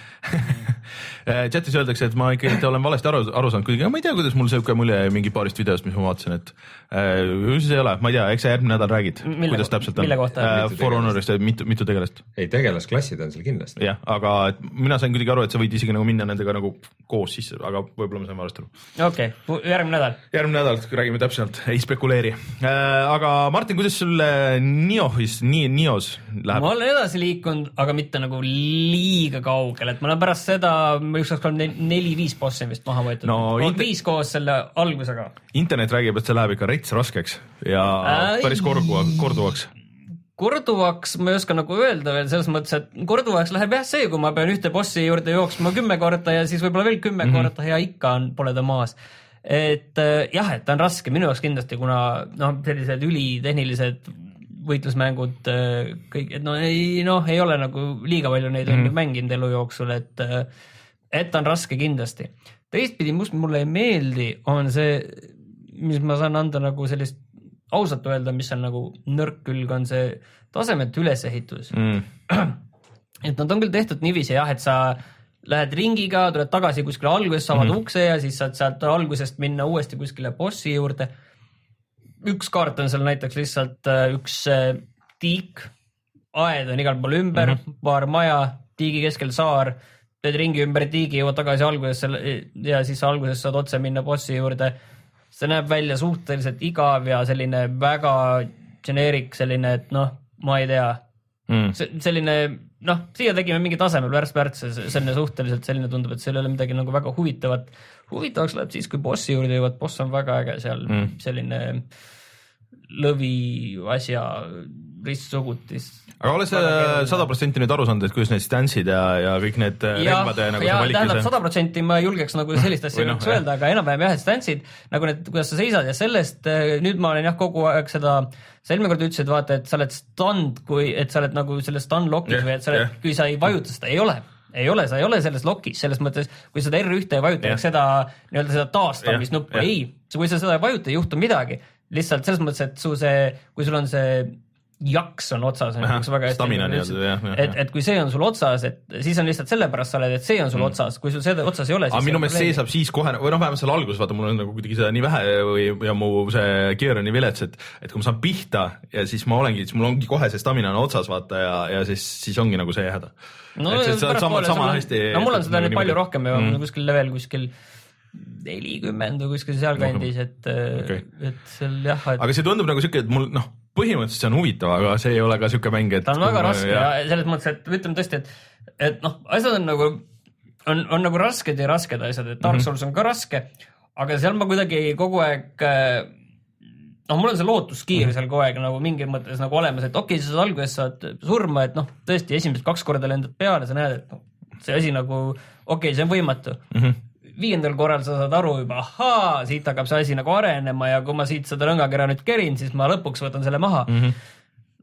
[LAUGHS] et chatis öeldakse, et ma ikkagi olen valesti aru, aru saanud, kuigi ma ei tea, kuidas mul sihuke mulje jäi mingi paarist videost, mis ma vaatasin, et äh, ju siis ei ole, ma ei tea, eks sa järgmine nädal räägid, kuidas täpselt on äh, Mitu For? Honorist mitu, mitu tegelast. ei, tegelasklassid on seal kindlasti. jah, aga mina sain kuidagi aru, et sa võid isegi nagu minna nendega nagu koos sisse, aga võib-olla ma sain valesti aru. okei okay,, järgmine nädal. järgmine nädal räägime täpsemalt, ei spekuleeri äh,. aga Martin, kuidas sul äh, Niohis, nii Nios läheb ma? olen edasi liikunud, aga mitte nagu liiga kaugele, et ma olen pärast seda, ma ükskord kolm, neli-viis bossi vist maha võetud No viis koos selle algusega. internet räägib, et see läheb ikka rets raskeks ja Ai. päris korduva, korduvaks. Korduvaks ma ei oska nagu öelda veel selles mõttes, et korduvaks läheb jah see, kui ma pean ühte bossi juurde jooksma kümme korda ja siis võib-olla veel kümme mm -hmm. korda ja ikka on, pole ta maas. et äh, jah, et ta on raske minu jaoks kindlasti, kuna noh, sellised ülitehnilised võitlusmängud äh, kõik, et no ei noh, ei ole nagu liiga palju neid mm -hmm. mänginud elu jooksul, et äh, et ta on raske kindlasti. teistpidi, mis mulle ei meeldi, on see, mis ma saan anda nagu sellist ausalt öelda, mis on nagu nõrk külg, on see tasemetu ülesehitus mm. [CLEARS THROAT] et nad on küll tehtud niiviisi jah, et sa lähed ringiga, tuled tagasi kuskile algusesse, avad mm. ukse ja siis saad sealt algusest minna uuesti kuskile bossi juurde. üks kaart on seal näiteks lihtsalt äh, üks äh, tiik, aed on igal pool ümber mm, -hmm. paar maja, tiigi keskel saar, teed ringi ümber tiigi, jõuad tagasi algusesse ja siis alguses saad otse minna bossi juurde. See näeb välja suhteliselt igav ja selline väga generic selline, et noh, ma ei tea, Mm. selline noh, siia tegime mingi tasemel värss-värts, selline suhteliselt selline tundub, et seal ei ole midagi nagu väga huvitavat. huvitavaks läheb siis, kui bossi juurde jõuad, boss on väga äge seal mm., selline lõvi asja ristsugutis. aga oled sa sada protsenti nüüd aru saanud, et kuidas need stance'id ja, ja kõik need äh, ja, relvade nagu ja see tähendab valikuse sada protsenti ma ei julgeks nagu sellist asja noh, öelda, aga enam-vähem jah, et stance'id nagu need, kuidas sa seisad ja sellest eh, nüüd ma olen jah, kogu aeg seda, sa eelmine kord ütlesid, vaata, et sa oled stand, kui, et sa oled nagu selles stand lock'is Jah, või et sa oled jah., kui sa ei vajuta seda, ei ole. Ei ole, sa ei ole selles lock'is, selles mõttes, kui seda R1-e ei vajuta, seda nii-öelda seda taastamisnuppu, ei, kui sa seda ei vajuta, ei juhtu midagi. Lihtsalt selles mõttes, et su see, kui sul on see jaks on otsas, Ahah, üks väga hästi nagu et et kui see on sul otsas, et siis on lihtsalt sellepärast sa oled, et see on sul mm. otsas, kui sul seda otsas ei ole, aga minu meelest see saab siis kohe või noh, vähemalt seal alguses vaata, mul on nagu kuidagi seda nii vähe või ja mu see gear on nii vilets, et et kui ma saan pihta ja siis ma olengi, siis mul ongi kohe see stamina on otsas vaata ja, ja siis, siis ongi nagu see häda. no on- no mul on seda nüüd palju rohkem ja mm. kuskil level kuskil nelikümmend või kuskil sealkandis, et okay., et seal jah, et aga see tundub nagu siuke, et mul noh, põhimõtteliselt see on huvitav, aga see ei ole ka siuke mäng, et. ta on väga raske ja selles mõttes, et ütleme tõesti, et, et noh, asjad on nagu, on, on nagu rasked ja rasked asjad, et Mhm. Dark Souls on ka raske, aga seal ma kuidagi kogu aeg äh, noh, mul on see lootuskiir seal kogu aeg nagu mingis mõttes nagu olemas, et okei okay,, sa saad alguses saad surma, et noh, tõesti esimesed kaks korda lendad peale, sa näed, et noh, see asi nagu okei okay,, see on võimatu mm. -hmm viiendal korral sa saad aru juba, ahaa, siit hakkab see asi nagu arenema ja kui ma siit seda lõngakera nüüd kerin, siis ma lõpuks võtan selle maha mm. -hmm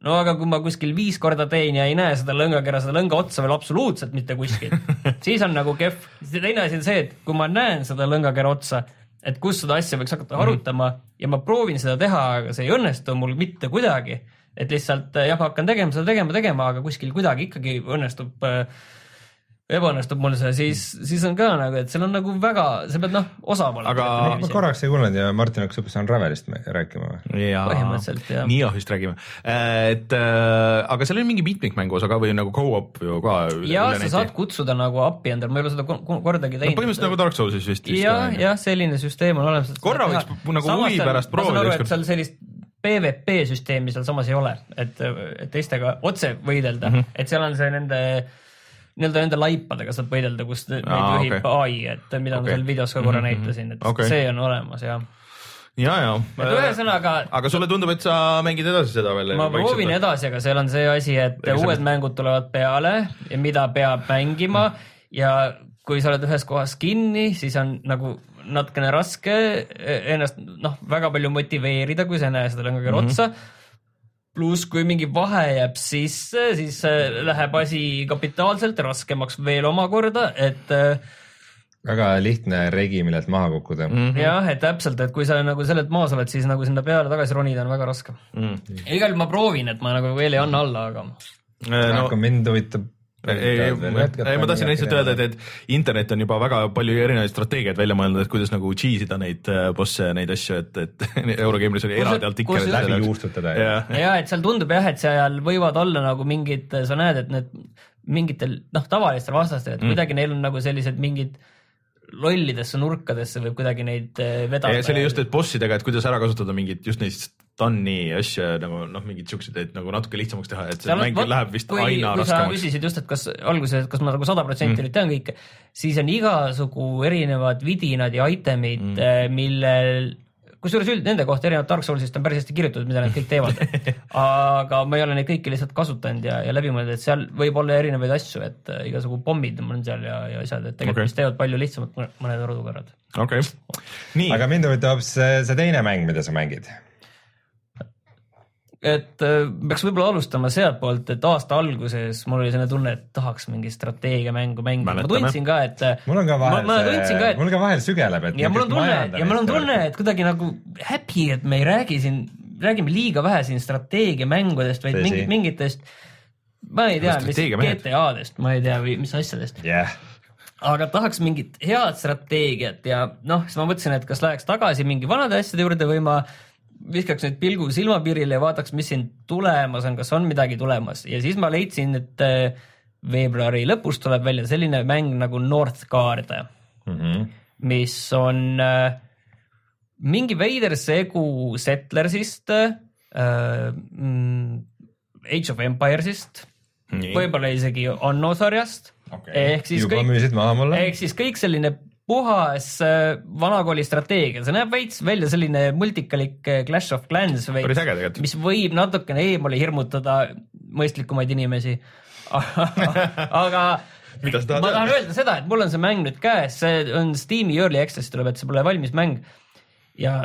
no aga kui ma kuskil viis korda teen ja ei näe seda lõngakera, seda lõnga otsa veel absoluutselt mitte kuskil, [LAUGHS] siis on nagu kehv. teine asi on see, et kui ma näen seda lõngakera otsa, et kus seda asja võiks hakata harutama ja ma proovin seda teha, aga see ei õnnestu mul mitte kuidagi. et lihtsalt jah, hakkan tegema seda tegema, tegema, aga kuskil kuidagi ikkagi õnnestub äh, ebaõnnestub mul see, siis, siis on ka nagu, et seal on nagu väga, sa pead noh, osav olema. Aga- ma korraks ei kuulnud ja Martin hakkas hoopis Unravelist rääkima või? ja Põhimõtteliselt, jah. Niohist räägime, et äh, aga seal on mingi mitmikmängu osa ka või nagu go-op ju ka. ja sa saad kutsuda nagu appi endale, ma ei ole seda ko- ko- kordagi no, teinud. põhimõtteliselt nagu Dark Soulsis vist. jah, jah, selline süsteem on olemas. Korra võiks nagu huvi pärast proovida ma saan aru, et seal sellist PVP süsteemi sealsamas ei ole, et, et teistega otse võidelda mm. -hmm. et seal on see nende nii-öelda nende laipadega saad võidelda, kus neid Aa, juhib okei. AI, et mida Okei. ma seal videos ka korra Mhm, mhm. näitasin, et Okei. see on olemas ja. ja, ja. ühesõnaga aga sulle tundub, et sa mängid edasi seda veel? ma proovin. edasi, aga seal on see asi, et Ega see- uued mängud tulevad peale ja mida peab mängima ja kui sa oled ühes kohas kinni, siis on nagu natukene raske ennast noh, väga palju motiveerida, kui sa ei näe seda lõngakera mm -hmm. otsa. pluss, kui mingi vahe jääb sisse, siis äh, läheb asi kapitaalselt raskemaks veel omakorda, et äh, väga lihtne regi, millelt maha kukkuda mm.. jah, et täpselt, et kui sa nagu sellelt maas oled, siis nagu sinna peale tagasi ronida on väga raske. Mhm. igal juhul ma proovin, et ma nagu veel ei anna alla, aga no aga mind huvitab. ei, ei, ei ma tahtsin lihtsalt öelda, et, et internet on juba väga palju erinevaid strateegiaid välja mõelnud, et kuidas nagu cheese ida neid äh, bosse ja neid asju, et, et [LAUGHS] Eurogameris oli eraldi artikkel. läbi juustutada ja jah, ja et seal tundub jah, et seal võivad olla nagu mingid, sa näed, et need mingitel noh, tavalistel vastastel, et mm. kuidagi neil on nagu sellised mingid lollidesse nurkadesse võib kuidagi neid eh, vedada. see oli just, et bossidega, et kuidas ära kasutada mingit just neid stun'i asju nagu noh, mingeid siukseid, et nagu natuke lihtsamaks teha, et see mäng läheb vist kui, aina kui sa raskemaks. küsisid just, et kas alguses, kas ma nagu sada protsenti nüüd tean kõike, siis on igasugu erinevad vidinad ja item'id mm., millel kusjuures üld nende kohta erinevalt Dark Soulsist on päris hästi kirjutatud, mida nad kõik teevad. [LAUGHS] aga ma ei ole neid kõiki lihtsalt kasutanud ja, ja läbi mõelnud, et seal võib olla erinevaid asju, et äh, igasugu pommid on seal ja, ja asjad, et tegelikult okay. mis teevad palju lihtsamalt mõne- mõned rodukorrad. okei, nii, aga mind huvitab see, see teine mäng, mida sa mängid. Et äh, peaks võib-olla alustama sealtpoolt, et aasta alguses mul oli selline tunne, et tahaks mingi strateegiamängu mängida, ma Mäletame. tundsin ka, et äh, mul on ka vahel ma, ma et mul ka vahel sügeleb, et. ja mul on tunne, ja mul on tunne, et kuidagi nagu happy, et me ei räägi siin, räägime liiga vähe siin strateegiamängudest, vaid Tõsi. mingit, mingitest, ma ei tea, mis. GTA-dest, ma ei tea, või mis asjadest, jah, aga tahaks mingit head strateegiat ja noh, siis ma mõtlesin, et kas läheks tagasi mingi vanade asjade juurde või ma viskaks nüüd pilgu silmapiirile ja vaataks, mis siin tulemas on, kas on midagi tulemas ja siis ma leidsin, et äh, veebruari lõpus tuleb välja selline mäng nagu Northgard Mhm. mis on äh, mingi veider segu Settlersist äh,, mm, Age of Empiresist, võib-olla isegi Anno sarjast Okei. ehk siis juba kõik, müüsid maha mulle. ehk siis kõik selline puhas äh, vanakooli strateegia, see näeb veits välja selline multikalik äh, Clash of Clans veits, mis võib natukene eemale hirmutada mõistlikumaid inimesi. [LAUGHS] aga ma tahan öelda? seda, et mul on see mäng nüüd käes, see on Steam'i Early Access tuleb, et see pole valmis mäng ja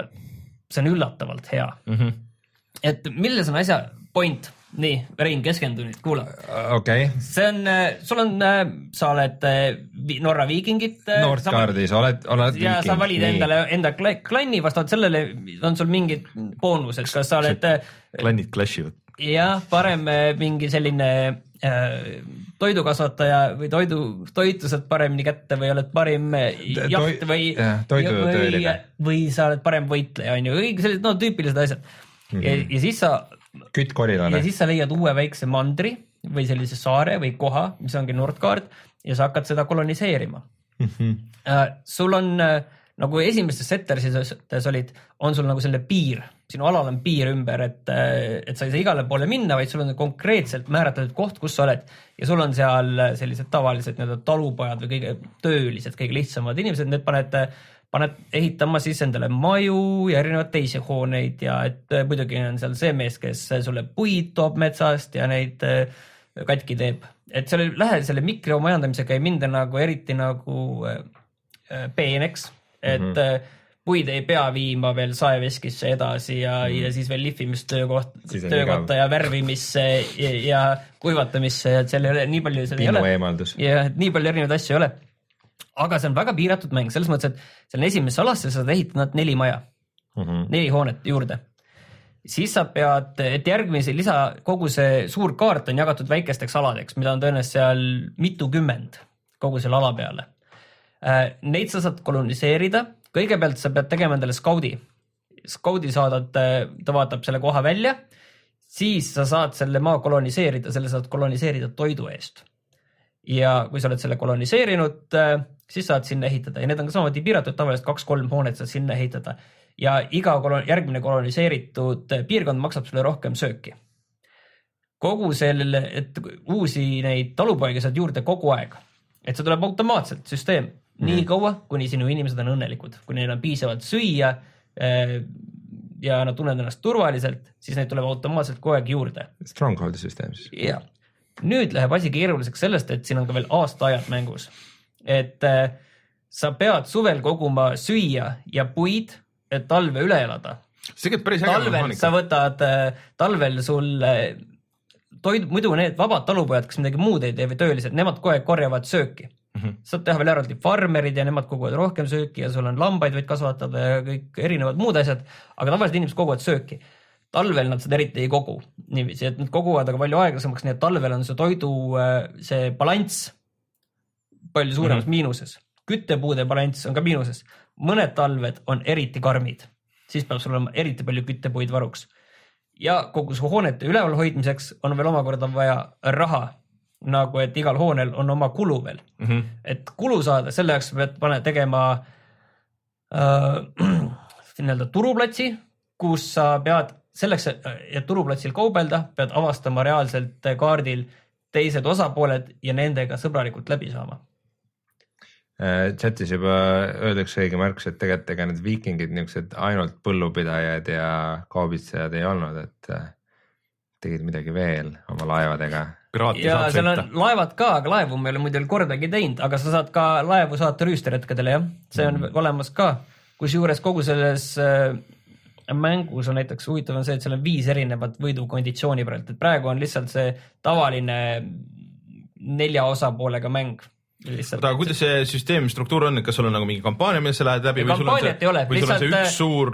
see on üllatavalt hea. Mhm. et milles on asja point? nii, Rein, keskendu nüüd, kuula. okei, see on, sul on, sa oled äh, Norra viikingid. Northgardis oled, oled ja sa valid endale enda kla- klanni, vastavalt sellele on sul mingid boonused, kas sa oled äh, klannid clash ivad. jah, parem äh, mingi selline äh, toidukasvataja või toidu, toitu saad paremini kätte või oled parim äh, jaht või või, või sa oled parem võitleja, on ju, kõik sellised no tüüpilised asjad mm. -hmm. ja, ja siis sa, kütt korilane ja. siis sa leiad uue väikse mandri või sellise saare või koha, mis ongi Nordgard ja sa hakkad seda koloniseerima Mhm. äh, sul on äh, nagu esimestes settersides olid, on sul nagu selline piir, sinu alal on piir ümber, et, et sa ei saa igale poole minna, vaid sul on konkreetselt määratletud koht, kus sa oled ja sul on seal sellised tavalised nii-öelda talupojad või kõige töölised, kõige lihtsamad inimesed, need paned, paned ehitama siis endale maju ja erinevaid teisi hooneid ja et äh, muidugi on seal see mees, kes sulle puid toob metsast ja neid äh, katki teeb, et seal ei lähe selle mikromajandamisega ei minda nagu eriti nagu äh, äh, peeneks, et mm. -hmm. puid ei pea viima veel saeveskisse edasi ja mm, ja siis veel lihvimistöökoht, töökotta ja värvimisse ja, ja kuivatamisse ja et seal ei ole nii palju pinnu eemaldus. ja et nii palju erinevaid asju ei ole. Aga see on väga piiratud mäng selles mõttes, et seal on esimesse alasse sa saad ehitada neli maja, Mhm. neli hoonet juurde. siis sa pead, et järgmise lisa, kogu see suur kaart on jagatud väikesteks aladeks, mida on tõenäoliselt seal mitukümmend kogu selle ala peale. Neid sa saad koloniseerida, kõigepealt sa pead tegema endale skaudi. skaudi saadad, ta vaatab selle koha välja, siis sa saad selle maa koloniseerida, selle saad koloniseerida toidu eest. Ja kui sa oled selle koloniseerinud, siis saad sinna ehitada. Ja need on ka samamoodi piiratud, tavaliselt kaks-kolm hoonet saad sinna ehitada. Ja iga kolon-, järgmine koloniseeritud piirkond maksab sulle rohkem sööki. kogu selle, et uusi neid talupoegi saad juurde kogu aeg, et see tuleb automaatselt, süsteem, nii kaua, kuni sinu inimesed on õnnelikud, kui neil on piisavalt süüa eh, ja nad tunnevad ennast turvaliselt, siis neid tuleb automaatselt kogu aeg juurde. Strongholdi süsteem siis. ja nüüd läheb asi keeruliseks sellest, et siin on ka veel aastaajad mängus. et äh, sa pead suvel koguma süüa ja puid, et talve üle elada. see tegelikult päris äge talvel sa võtad, talvel sul äh, toid, muidu need vabad talupojad, kes midagi muud ei tee või töölised, nemad kogu aeg korjavad sööki mm. -hmm. saad teha veel eraldi farmerid ja nemad koguvad rohkem sööki ja sul on lambaid võid kasvatada ja kõik erinevad muud asjad, aga tavaliselt inimesed koguvad sööki talvel nad seda eriti ei kogu niiviisi, et nad koguvad aga palju aeglasemaks, nii et talvel on see toidu äh, see balanss palju suuremas mm -hmm. miinuses. küttepuude balanss on ka miinuses. mõned talved on eriti karmid, siis peab sul olema eriti palju küttepuid varuks. ja kogu su hoonete ülevalhoidmiseks on veel omakorda vaja raha, nagu et igal hoonel on oma kulu veel mm. -hmm. et kulu saada, selle jaoks pead pane tegema äh, [CLEARS THROAT] nii-öelda turuplatsi, kus sa pead selleks, et turuplatsil kaubelda, pead avastama reaalselt kaardil teised osapooled ja nendega sõbralikult läbi saama. Äh, chatis juba öeldakse õige märkus, et tegelikult ega need viikingid niisugused ainult põllupidajad ja kaubitsejad ei olnud, et äh, tegid midagi veel oma laevadega. ja seal on laevad ka, aga laevu me ei ole muidu veel kordagi teinud, aga sa saad ka laevu saata rüüsteretkedele jah, see on mm. olemas ka. kusjuures kogu selles äh, mängus on näiteks huvitav on see, et seal on viis erinevat võidukonditsiooni praegu, et praegu on lihtsalt see tavaline nelja osapoolega mäng. oota, aga kuidas see süsteemi struktuur on, et kas sul on nagu mingi kampaania, millest sa lähed läbi Ei, või sul on ei ole, või sul on see lihtsalt, üks suur,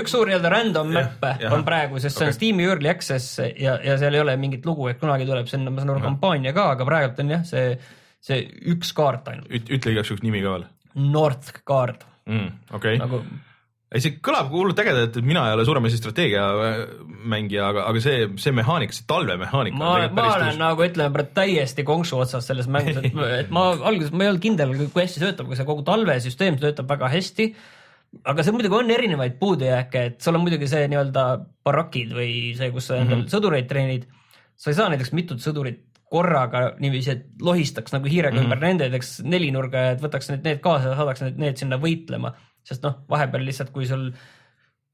üks suur nii-öelda random map on praegu, sest see on. Steam'i early access ja, ja seal ei ole mingit lugu, et kunagi tuleb sinna, ma saan aru, kampaania ka, aga praegult on jah, see, see üks kaart ainult, ütle igaks juhuks nimi ka veel North kaart mm,. okei okay., nagu ei see kõlab hullult ägedalt, et mina ei ole suurem asi strateegiamängija, aga, aga see, see mehaanika, see talvemehaanika ma, ma olen nagu ütleme täiesti konksu otsas selles mängus, et, [LAUGHS] et ma alguses ma ei olnud kindel, kui hästi töötab, aga see kogu talvesüsteem töötab väga hästi. aga seal muidugi on erinevaid puudujääke, et sul on muidugi see nii-öelda barakid või see, kus sa endal mm -hmm. sõdureid treenid. sa ei saa näiteks mitut sõdurit korraga niiviisi, et lohistaks nagu hiirega mm -hmm. ümber nende, teeks nelinurga ja et võtaks need, need kaasa ja saadaks need, need sinna võitlema, sest noh, vahepeal lihtsalt, kui sul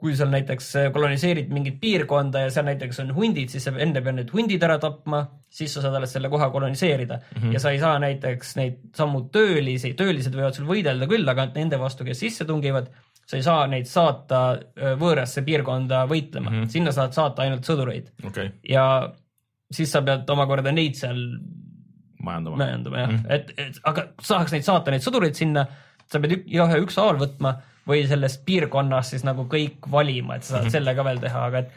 kui sa näiteks koloniseerid mingit piirkonda ja seal näiteks on hundid, siis sa enne pead need hundid ära tapma, siis sa saad alles selle koha koloniseerida mm. -hmm. ja sa ei saa näiteks neid samu töölisi, töölised võivad sul võidelda küll, aga nende vastu, kes sisse tungivad, sa ei saa neid saata võõrasse piirkonda võitlema mm. -hmm. sinna saad saata ainult sõdureid okay., ja siis sa pead omakorda neid seal majandama. majandama jah mm, -hmm. et, et aga saaks neid saata, neid sõdureid sinna, sa pead ük- ühe ükshaaval võtma või sellest piirkonnast siis nagu kõik valima, et sa saad mm -hmm. selle ka veel teha, aga et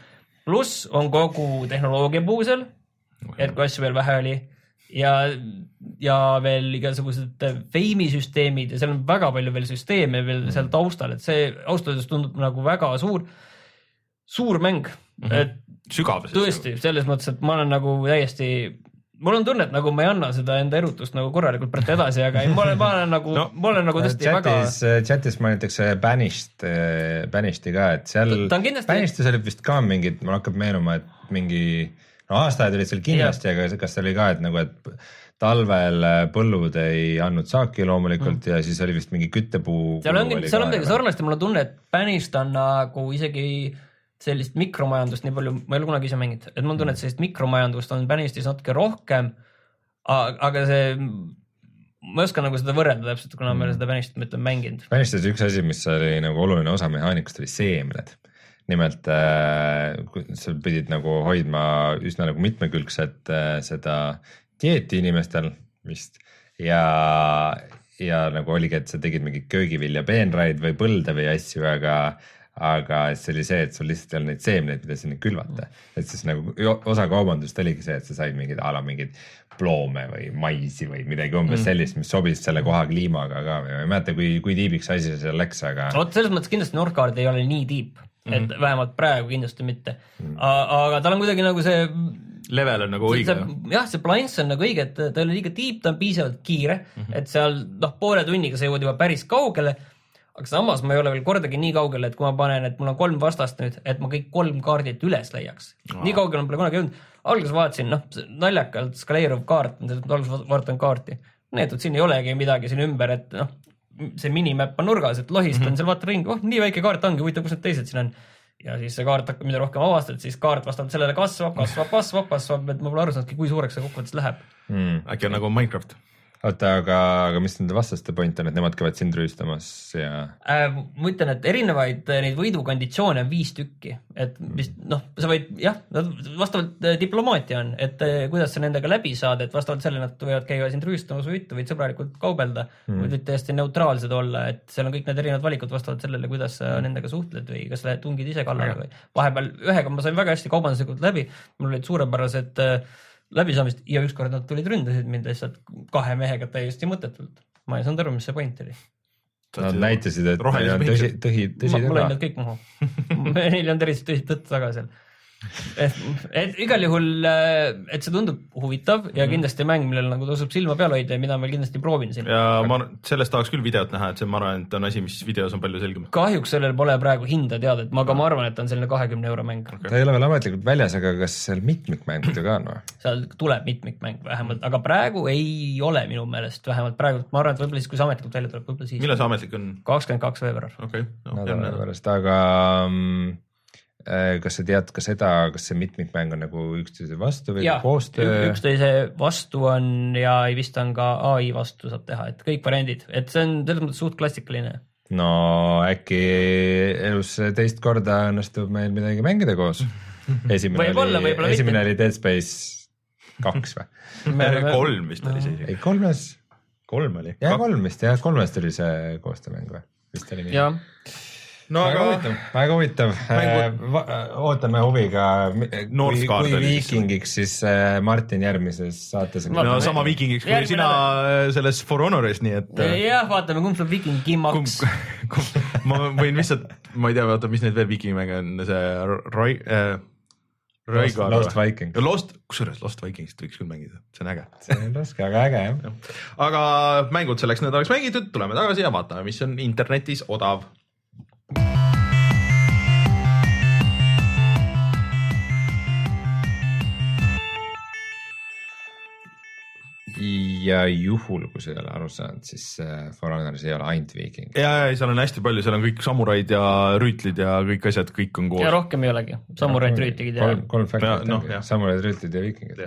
pluss on kogu tehnoloogia puu seal, et kui asju veel vähe oli ja, ja veel igasugused feimisüsteemid ja seal on väga palju veel süsteeme veel seal taustal, et see ausalt öeldes tundub nagu väga suur, suur mäng mm, -hmm. et sügav. tõesti, selles mõttes, et ma olen nagu täiesti mul on tunne, et nagu ma ei anna seda enda erutust nagu korralikult praegu edasi, aga ei, ma olen, ma olen nagu No, ma olen nagu tõesti väga chatis, chatis mainitakse Banished, Banished'i ka, et seal kindlasti- Banished'is oli vist ka mingid, mul hakkab meenuma, et mingi no aastaajad olid seal kindlasti, aga kas seal oli ka, et nagu, et talvel äh, põllud ei andnud saaki loomulikult mm. ja siis oli vist mingi küttepuu. seal on, seal on midagi sarnast ja mul on tunne, et Banished on nagu isegi sellist mikromajandust nii palju, ma ei ole kunagi ise mänginud, et mul on tunne, et sellist mikromajandust on Banished'is natuke rohkem. aga see, ma ei oska nagu seda võrrelda täpselt, kuna ma ei ole seda Banished'i mitte mänginud. Banished'is üks asi, mis oli nagu oluline osa mehaanikast oli seemned. nimelt äh, sa pidid nagu hoidma üsna nagu mitmekülgset äh, seda dieeti inimestel vist ja, ja nagu oligi, et sa tegid mingeid köögivilja peenraid või põlde või asju, aga aga see oli see, et sul lihtsalt ei olnud neid seemneid, mida sinna külvata. et siis nagu osa kaubandust oligi see, et sa said mingeid a la mingeid ploome või maisi või midagi umbes mm. sellist, mis sobis selle koha kliimaga ka või ma ei mäleta, kui, kui tiibiks asi see seal läks, aga vot selles mõttes kindlasti Northgard ei ole nii tiip, et mm -hmm. vähemalt praegu kindlasti mitte mm. aga tal on kuidagi nagu see level on nagu õige. see, jah, see balanss on nagu õige, et ta ei ole liiga tiip, ta on piisavalt kiire mm, -hmm. et seal noh, poole tunniga sa jõuad juba päris kaugele. Aga samas ma ei ole veel kordagi nii kaugel, et kui ma panen, et mul on kolm vastast nüüd, et ma kõik kolm kaardit üles leiaks. nii kaugele ma pole kunagi jõudnud. alguses vaatasin, noh, naljakalt skaleeruv kaart, alguses vaatan kaarti. näitab, siin ei olegi midagi siin ümber, et noh, see minimap on nurgas, et lohistan mm -hmm. seal, vaatan ringi, oh nii väike kaart ongi, huvitav, kus need teised siin on ja siis see kaart hakkab, mida rohkem avastad, siis kaart vastavalt sellele kasvab, kasvab, kasvab, kasvab, et ma pole aru saanudki, kui suureks see kokkuvõttes läheb. mm. äkki on nagu Minecraft. oota, aga, aga mis nende vastaste point on, et nemad käivad sind rüüstamas ja Äh, ma ütlen, et erinevaid äh, neid võidukonditsioone on viis tükki, et vist noh, sa võid jah, vastavalt äh, diplomaatia on, et äh, kuidas sa nendega läbi saad, et vastavalt sellele nad võivad käia sind rüüstamas või mitte, võid sõbralikult kaubelda. Mm., võid täiesti neutraalsed olla, et seal on kõik need erinevad valikud vastavalt sellele, kuidas sa nendega suhtled või kas sa tungid ise kallale või. Vahepeal ühega ma sain väga hästi kaubanduslikult läbi, mul olid suurepärased äh, läbisaamist ja ükskord nad tulid ründasid mind lihtsalt kahe mehega täiesti mõttetult. ma ei saanud aru, mis see point oli. nad näitasid, et rohelise neil on tõsi, tõsi, tõsi ma lõin nad. kõik maha. Neil ei olnud eriti tõsist tõtt taga seal. Et, et igal juhul, et see tundub huvitav Mhm. ja kindlasti mäng, millel nagu tasub silma peal hoida ja mida ma kindlasti proovin siin. ja ma sellest tahaks küll videot näha, et see, ma arvan, et on asi, mis videos on palju selgem. kahjuks sellel pole praegu hinda teada, et ma, aga ma arvan, et on selline kahekümne euro mäng okay.. ta ei ole veel ametlikult väljas, aga kas seal mitmikmängud ju ka on või? seal tuleb mitmikmäng vähemalt, aga praegu ei ole minu meelest, vähemalt praegu, ma arvan, et võib-olla siis, kui see ametlikult välja tuleb, võib-olla siis. millal see ametlik on? kakskümmend kaks veebruar. okei okay, no,, nädala pärast, aga mm, kas sa tead ka seda, kas see mitmikmäng on nagu üksteise vastu või jah, koostöö? üksteise vastu on ja vist on ka ai vastu saab teha, et kõik variandid, et see on selles mõttes suht klassikaline. no äkki elus teist korda õnnestub meil midagi mängida koos. [LAUGHS] esimene Võib-olla, oli, esimene mitte. oli Dead Space kaks või? [LAUGHS] kolm vist oli see isegi. ei, kolmes, kolm oli. jah, kolm vist jah, kolmest oli see koostöömäng või? vist oli nii. No väga aga huvitav, väga huvitav Mängu- Mängu.... ootame huviga, kui, kui viikingiks, siis äh, Martin järgmises saates. No sama viikingiks kui Järgmine sina äh, selles For Honoris, nii et äh, jah, vaatame, kumb saab viikingi kumb [LAUGHS] kimmaks., ma võin lihtsalt, ma ei tea, vaata, mis neid veel viikingimänge on, see Roi- äh,, Lost, Lost. Viking. Lost, kusjuures Lost Vikingist võiks küll mängida, see on äge. see on raske, aga äge jah. aga mängud selleks nädalaks mängitud, tuleme tagasi ja vaatame, mis on internetis odav. Ja juhul, kui sa ei ole aru saanud, siis äh, For Honoris ei ole ainult viiking. ja, ja seal on hästi palju, seal on kõik samuraid ja rüütlid ja kõik asjad, kõik on ja koos. rohkem ei olegi, samuraid rüütigid ja kolm, kolm faktorit noh, ongi samuraid, rüütlid ja viikingid.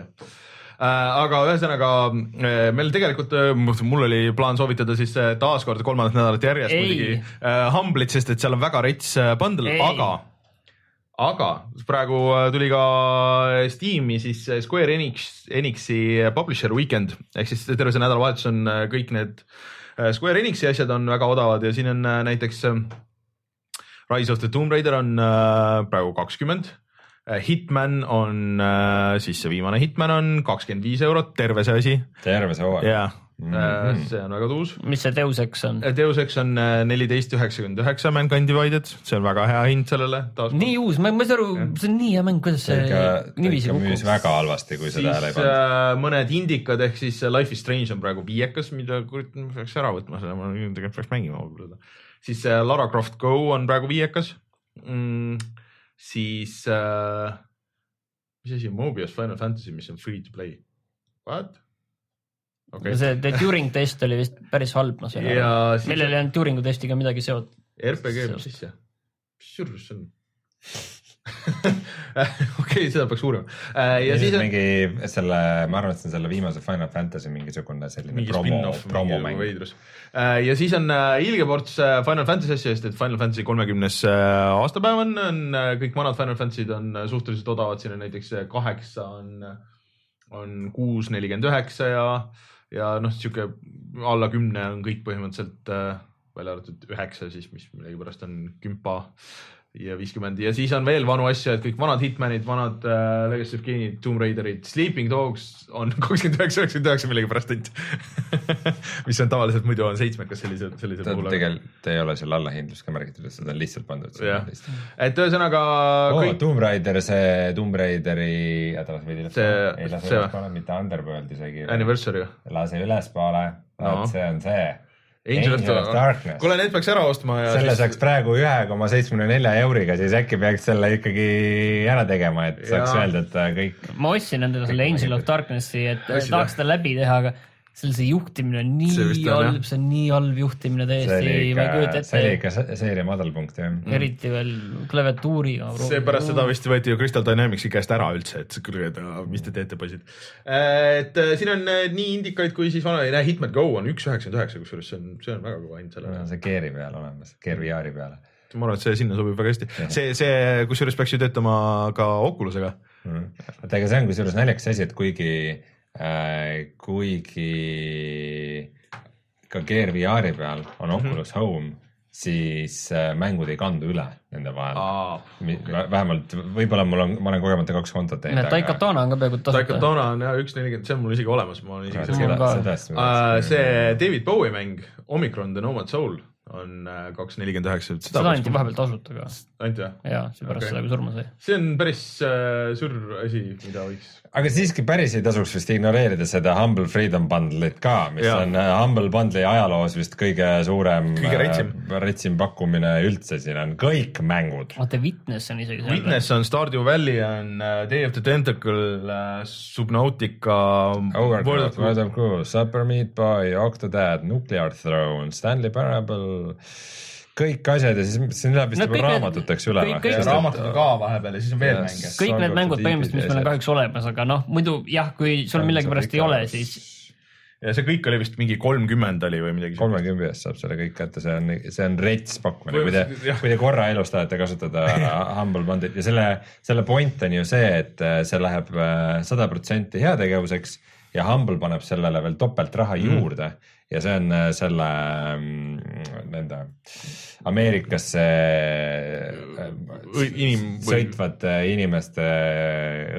aga ühesõnaga äh, meil tegelikult, mul oli plaan soovitada siis äh, taaskord kolmandat nädalat järjest Ei. muidugi äh, Humble'it, sest et seal on väga rets äh, bundle, aga aga praegu äh, tuli ka Steam'i siis äh, Square Enix, Enixi publisher weekend ehk siis terve see nädalavahetus on äh, kõik need äh, Square Enixi asjad on väga odavad ja siin on äh, näiteks äh, Rise of the Tomb Raider on äh, praegu kakskümmend. Hitman on äh, siis see viimane Hitman on kakskümmend viis eurot, terve see asi terve see hooaeg. ja, -hmm. see on väga tuus. mis see Deus Ex on? Deus Ex on äh, neliteist üheksakümmend üheksa Mankind Divided, see on väga hea hind sellele nii uus, ma ma ei saa aru, see on nii hea mäng, kuidas see niiviisi ikka müüs väga halvasti, kui seda hääle ei siis pannud. äh, mõned indikad ehk siis äh, Life is Strange on praegu viiekas, mida kurat ma peaks ära võtma, seda ma tegelikult peaks mängima võib-olla. siis äh, Lara Croft Go on praegu viiekas mm,. siis äh,, mis asi, Mobius Final Fantasy, mis on free to play. What? Okei okay., see The Turing test oli vist päris halb, ma sain aru. ja siis millel ei olnud Turingu testiga midagi seot-. RPG, mis asja? mis survus see on? [LAUGHS] okei, seda peaks uurima. ja siis on mingi selle, ma arvan, et see on selle viimase Final Fantasy mingisugune selline mingi promo, promomäng. veidrus. ja siis on äh, ilge ports äh, Final Fantasy asju, sest et Final Fantasy kolmekümnes äh, aastapäev on, on äh, kõik vanad Final Fantasy'd on äh, suhteliselt odavad, siin on näiteks äh, kaheksa on, on kuus nelikümmend üheksa ja, ja noh, sihuke alla kümne on kõik põhimõtteliselt äh, välja arvatud üheksa siis, mis millegipärast on kümpa ja viiskümmend ja siis on veel vanu asju, et kõik vanad Hitmanid, vanad äh, Legacy of Kane'id, Tomb Raiderid, Sleeping Dogs on [LAUGHS] kakskümmend üheksa, üheksakümmend üheksa millegipärast ainult. [LAUGHS] mis on tavaliselt muidu on seitsmekas sellisel, sellisel puhul. tegelikult ei ole seal allahindlust ka märgitud, et seda on lihtsalt pandud Jah. et ühesõnaga Oh, kõik, Tomb Raider, see Tomb Raideri, oota las veidi See- ei lase ülespoole, mitte Underworld isegi. anniversary. lase ülespoole, No. vot see on see. Angel of, of Darkness. kuule, need peaks ära ostma ja selle siis saaks praegu ühe koma seitsmekümne nelja euriga, siis äkki peaks selle ikkagi ära tegema, et saaks Jaa. öelda, et kõik. ma ostsin endale selle Angel of Darknessi, et tahaks seda läbi teha, aga seal see juhtimine on nii halb, see on nii halb juhtimine täiesti, ma ei kujuta, see oli ette, ikka se- seeria madalpunkt jah. eriti veel klaviatuuriga. seepärast seda vist võeti ju Crystal Dynamicsi käest ära üldse, et kuulge, mis te teete, poisid. et äh, siin on äh, nii indikaid kui siis vana, näe Hitman Go on üks üheksakümmend üheksa, kusjuures see on, see on väga kõva hind sellele. see Gear'i peal olemas, Gear VR-i peale ma arvan, et see sinna sobib väga hästi, see, see kusjuures peaks ju töötama ka Oculusega. mm.. oota, ega see on kusjuures naljakas asi, et kuigi kuigi ka Gear VR-i peal on Oculus mm -hmm. Home, siis äh, mängud ei kandu üle nende vahel. vähemalt võib-olla mul on, ma olen kogemata kaks kontot teinud. Taikatana on ka peaaegu tasuta. Taikatona on jah üks nelikümmend, see on mul isegi olemas, ma olen isegi ka. uh,. see David Bowie mäng Omicron The Nomad Soul on äh, kaks nelikümmend üheksa. seda anti vahepeal tasuta ka ainult jah? ja seepärast Okei. seda, kui surma sai. see on päris äh, sürr asi, mida võiks. Aga siiski päris ei tasuks vist ignoreerida seda Humble Freedom Bundle'it ka, mis ja. on äh, Humble Bundle'i ajaloos vist kõige suurem, Kõige retsim. retsim pakkumine üldse, siin on kõik mängud. vaata, Witness on isegi seal. Witness on Stardew Valley on uh, Day of the Tentacle Subnautica. World of Cool, Super Meat Boy, Octodad, Nuclear Throne, Stanley Parable, kõik asjad ja siis siin läheb vist No juba need- raamatuteks üle kõik- kõik- või? raamatud on ka vahepeal ja siis on veel Yes. mänge. kõik need mängud põhimõtteliselt, mis meil on kahjuks olemas, aga noh, muidu jah, kui sul millegipärast ei ole, siis ja see kõik oli vist mingi kolmkümmend oli või midagi. kolmekümne eest saab selle kõik kätte, see on, see on rets pakkumine, kui te kui te korra elus tahate kasutada [LAUGHS] Humble Bundle'it ja selle, selle point on ju see, et äh, see läheb sada protsenti heategevuseks ja Humble paneb sellele veel topelt raha mm. juurde ja see on äh, selle mm, nende Ameerikasse äh, inim- sõitvate inimeste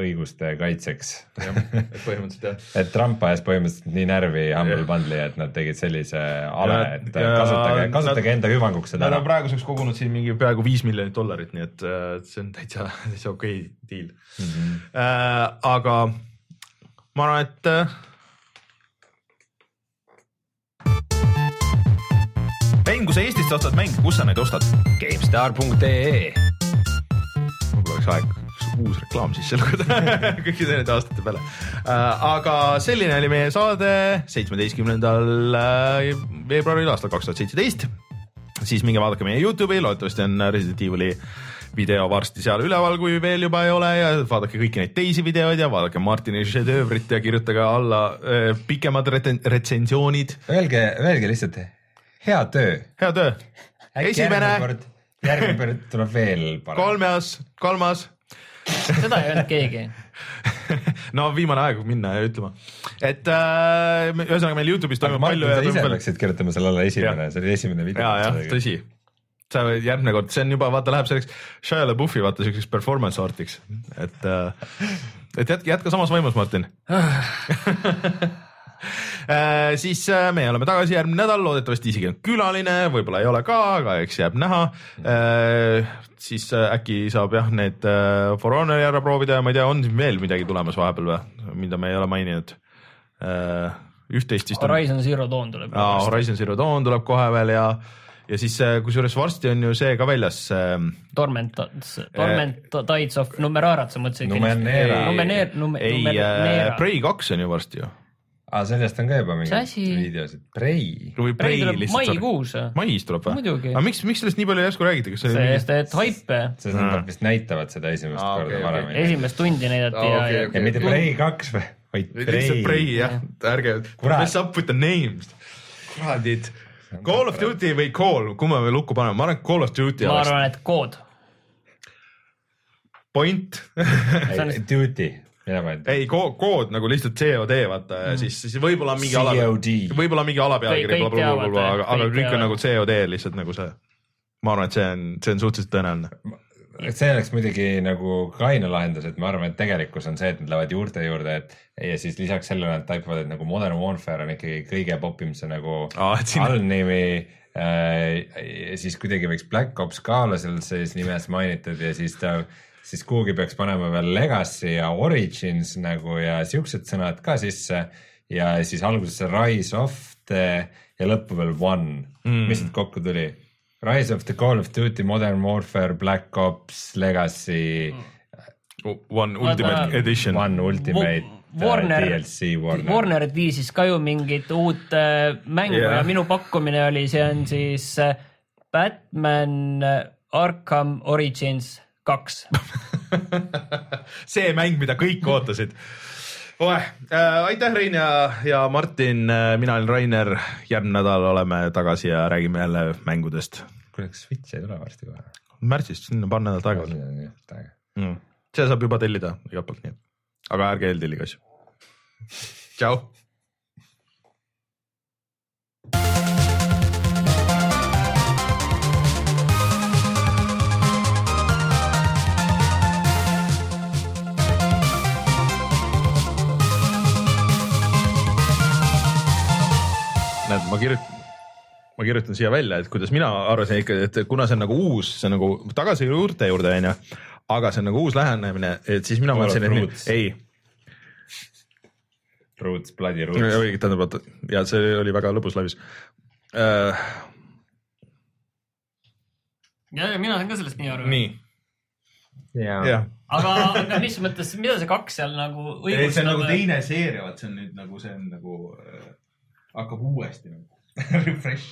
õiguste kaitseks. et põhimõtteliselt jah. [LAUGHS] et Trump ajas põhimõtteliselt nii närvi Humble Bundle'i, et nad tegid sellise ale et ja kasutage, nad- kasutage enda hüvanguks seda Nad on. praeguseks kogunud siin mingi peaaegu viis miljonit dollarit, nii et äh, see on täitsa, [LAUGHS] täitsa okei okay deal mm. -hmm. Äh, aga ma arvan, et äh, mäng, kui sa Eestist ostad mänge, kus sa neid ostad? GameStar.ee võib-olla oleks aeg uus reklaam sisse lugeda [LAUGHS] kõikide nende aastate peale. aga selline oli meie saade seitsmeteistkümnendal äh, veebruaril aastal kaks tuhat seitseteist. siis minge vaadake meie Youtube'i, loodetavasti on Resident Evil'i video varsti seal üleval, kui veel juba ei ole ja vaadake kõiki neid teisi videoid ja vaadake Martini šedöövrit ja kirjutage alla äh, pikemad retsensioonid. Öelge, öelge lihtsalt hea töö. hea töö. esimene, järgmine kord tuleb veel parem. kolmas, kolmas seda ei öelnud keegi. [LAUGHS] no viimane aeg minna ja ütlema, et äh, ühesõnaga meil Youtube'is toimub palju ja sa ise palju. peaksid kirjutama selle alla esimene, see oli esimene video. ja, jah, tõsi. Sa võid järgmine kord, see on juba vaata, läheb selleks Shia LaBeoufi vaata siukseks performance art'iks, et äh,, et jätka, jätka samas vaimus, Martin. [LAUGHS] Äh, siis äh, me oleme tagasi järgmine nädal, loodetavasti isegi on külaline, võib-olla ei ole ka, aga eks jääb näha. siis äh, äkki saab jah, need For Honori ära proovida ja ma ei tea, on siin veel midagi tulemas vahepeal või, mida me ei ole maininud? üht-teist vist on. Horizon Zero Dawn tuleb. Horizon Zero Dawn tuleb kohe veel ja ja siis kusjuures varsti on ju see ka väljas. Torment, Torment Tides of Numerarat, sa mõtlesid? Numenera. Numeneer, ei, Prey kaks on ju varsti ju aa, sellest on ka juba mingeid videosid, Prei. või Prei lihtsalt. maikuus. mais tuleb või? aga miks, miks sellest nii palju järsku räägiti, kas see oli sest et haipe. sest nad vist näitavad seda esimest ah, korda okay, varem okay.. esimest tundi näidati ah, ja okay,, okay. ja mitte Prei kaks või, vaid Prei. lihtsalt Prei jah, ärge, mess up with the names. kuradid. [LAUGHS] Call of Duty või Call, kumma me lukku paneme, ma arvan, et Call of Duty. ma arvan, et kood. Point Duty ei ko, kood nagu lihtsalt COD vaata ja mm. siis, siis võib-olla mingi ala, võib-olla mingi alapealkiri, aga, aga kõik on nagu COD lihtsalt nagu see. ma arvan, et see on, see on suhteliselt tõenäoline see oleks muidugi nagu kaine lahendus, et ma arvan, et tegelikkus on see, et nad lähevad juurte juurde, et ja siis lisaks sellele nad taipavad, et nagu Modern Warfare on ikkagi kõige popim see nagu ah, allnimi äh,. siis kuidagi võiks Black Ops ka olla seal sees nimes mainitud ja siis ta siis kuhugi peaks panema veel legacy ja origins nagu ja siuksed sõnad ka sisse ja siis alguses see rise of the ja lõppu veel one mm., mis siit kokku tuli? Rise of the Call of Duty, Modern Warfare, Black Ops, Legacy mm.. One Ultimate Edition. One Ultimate uh, Warner, DLC Warner. Warner viisis ka ju mingit uut äh, mängu yeah. ja minu pakkumine oli, see on siis äh, Batman äh, Arkham Origins kaks [LAUGHS] see mäng, mida kõik ootasid. Oe äh,, aitäh, Rein ja, ja Martin, äh, mina olen Rainer, järgmine nädal oleme tagasi ja räägime jälle mängudest. kuule, kas Switch ei tule varsti kohe? märtsis, sinna paar nädalat aega. Veel mm.. seda saab juba tellida igalt poolt, nii et, aga ärge eeltellige asju. tšau näed, ma kirjutan, ma kirjutan siia välja, et kuidas mina arvasin ikka, et kuna see on nagu uus, see on nagu tagasi juurte juurde onju, aga see on nagu uus lähenemine, et siis mina mõtlesin, et ei. Roots, Bloody Roots. tähendab, oota ja see oli väga lõbus laivis uh.... ja, ja mina saan ka sellest nii aru. nii. jah aga, aga mis mõttes, mida see kaks seal nagu õigustab? see on nagu teine seeria, vaat see on nüüd nagu, see on nagu äh, hakkab uuesti nagu [LAUGHS] refresh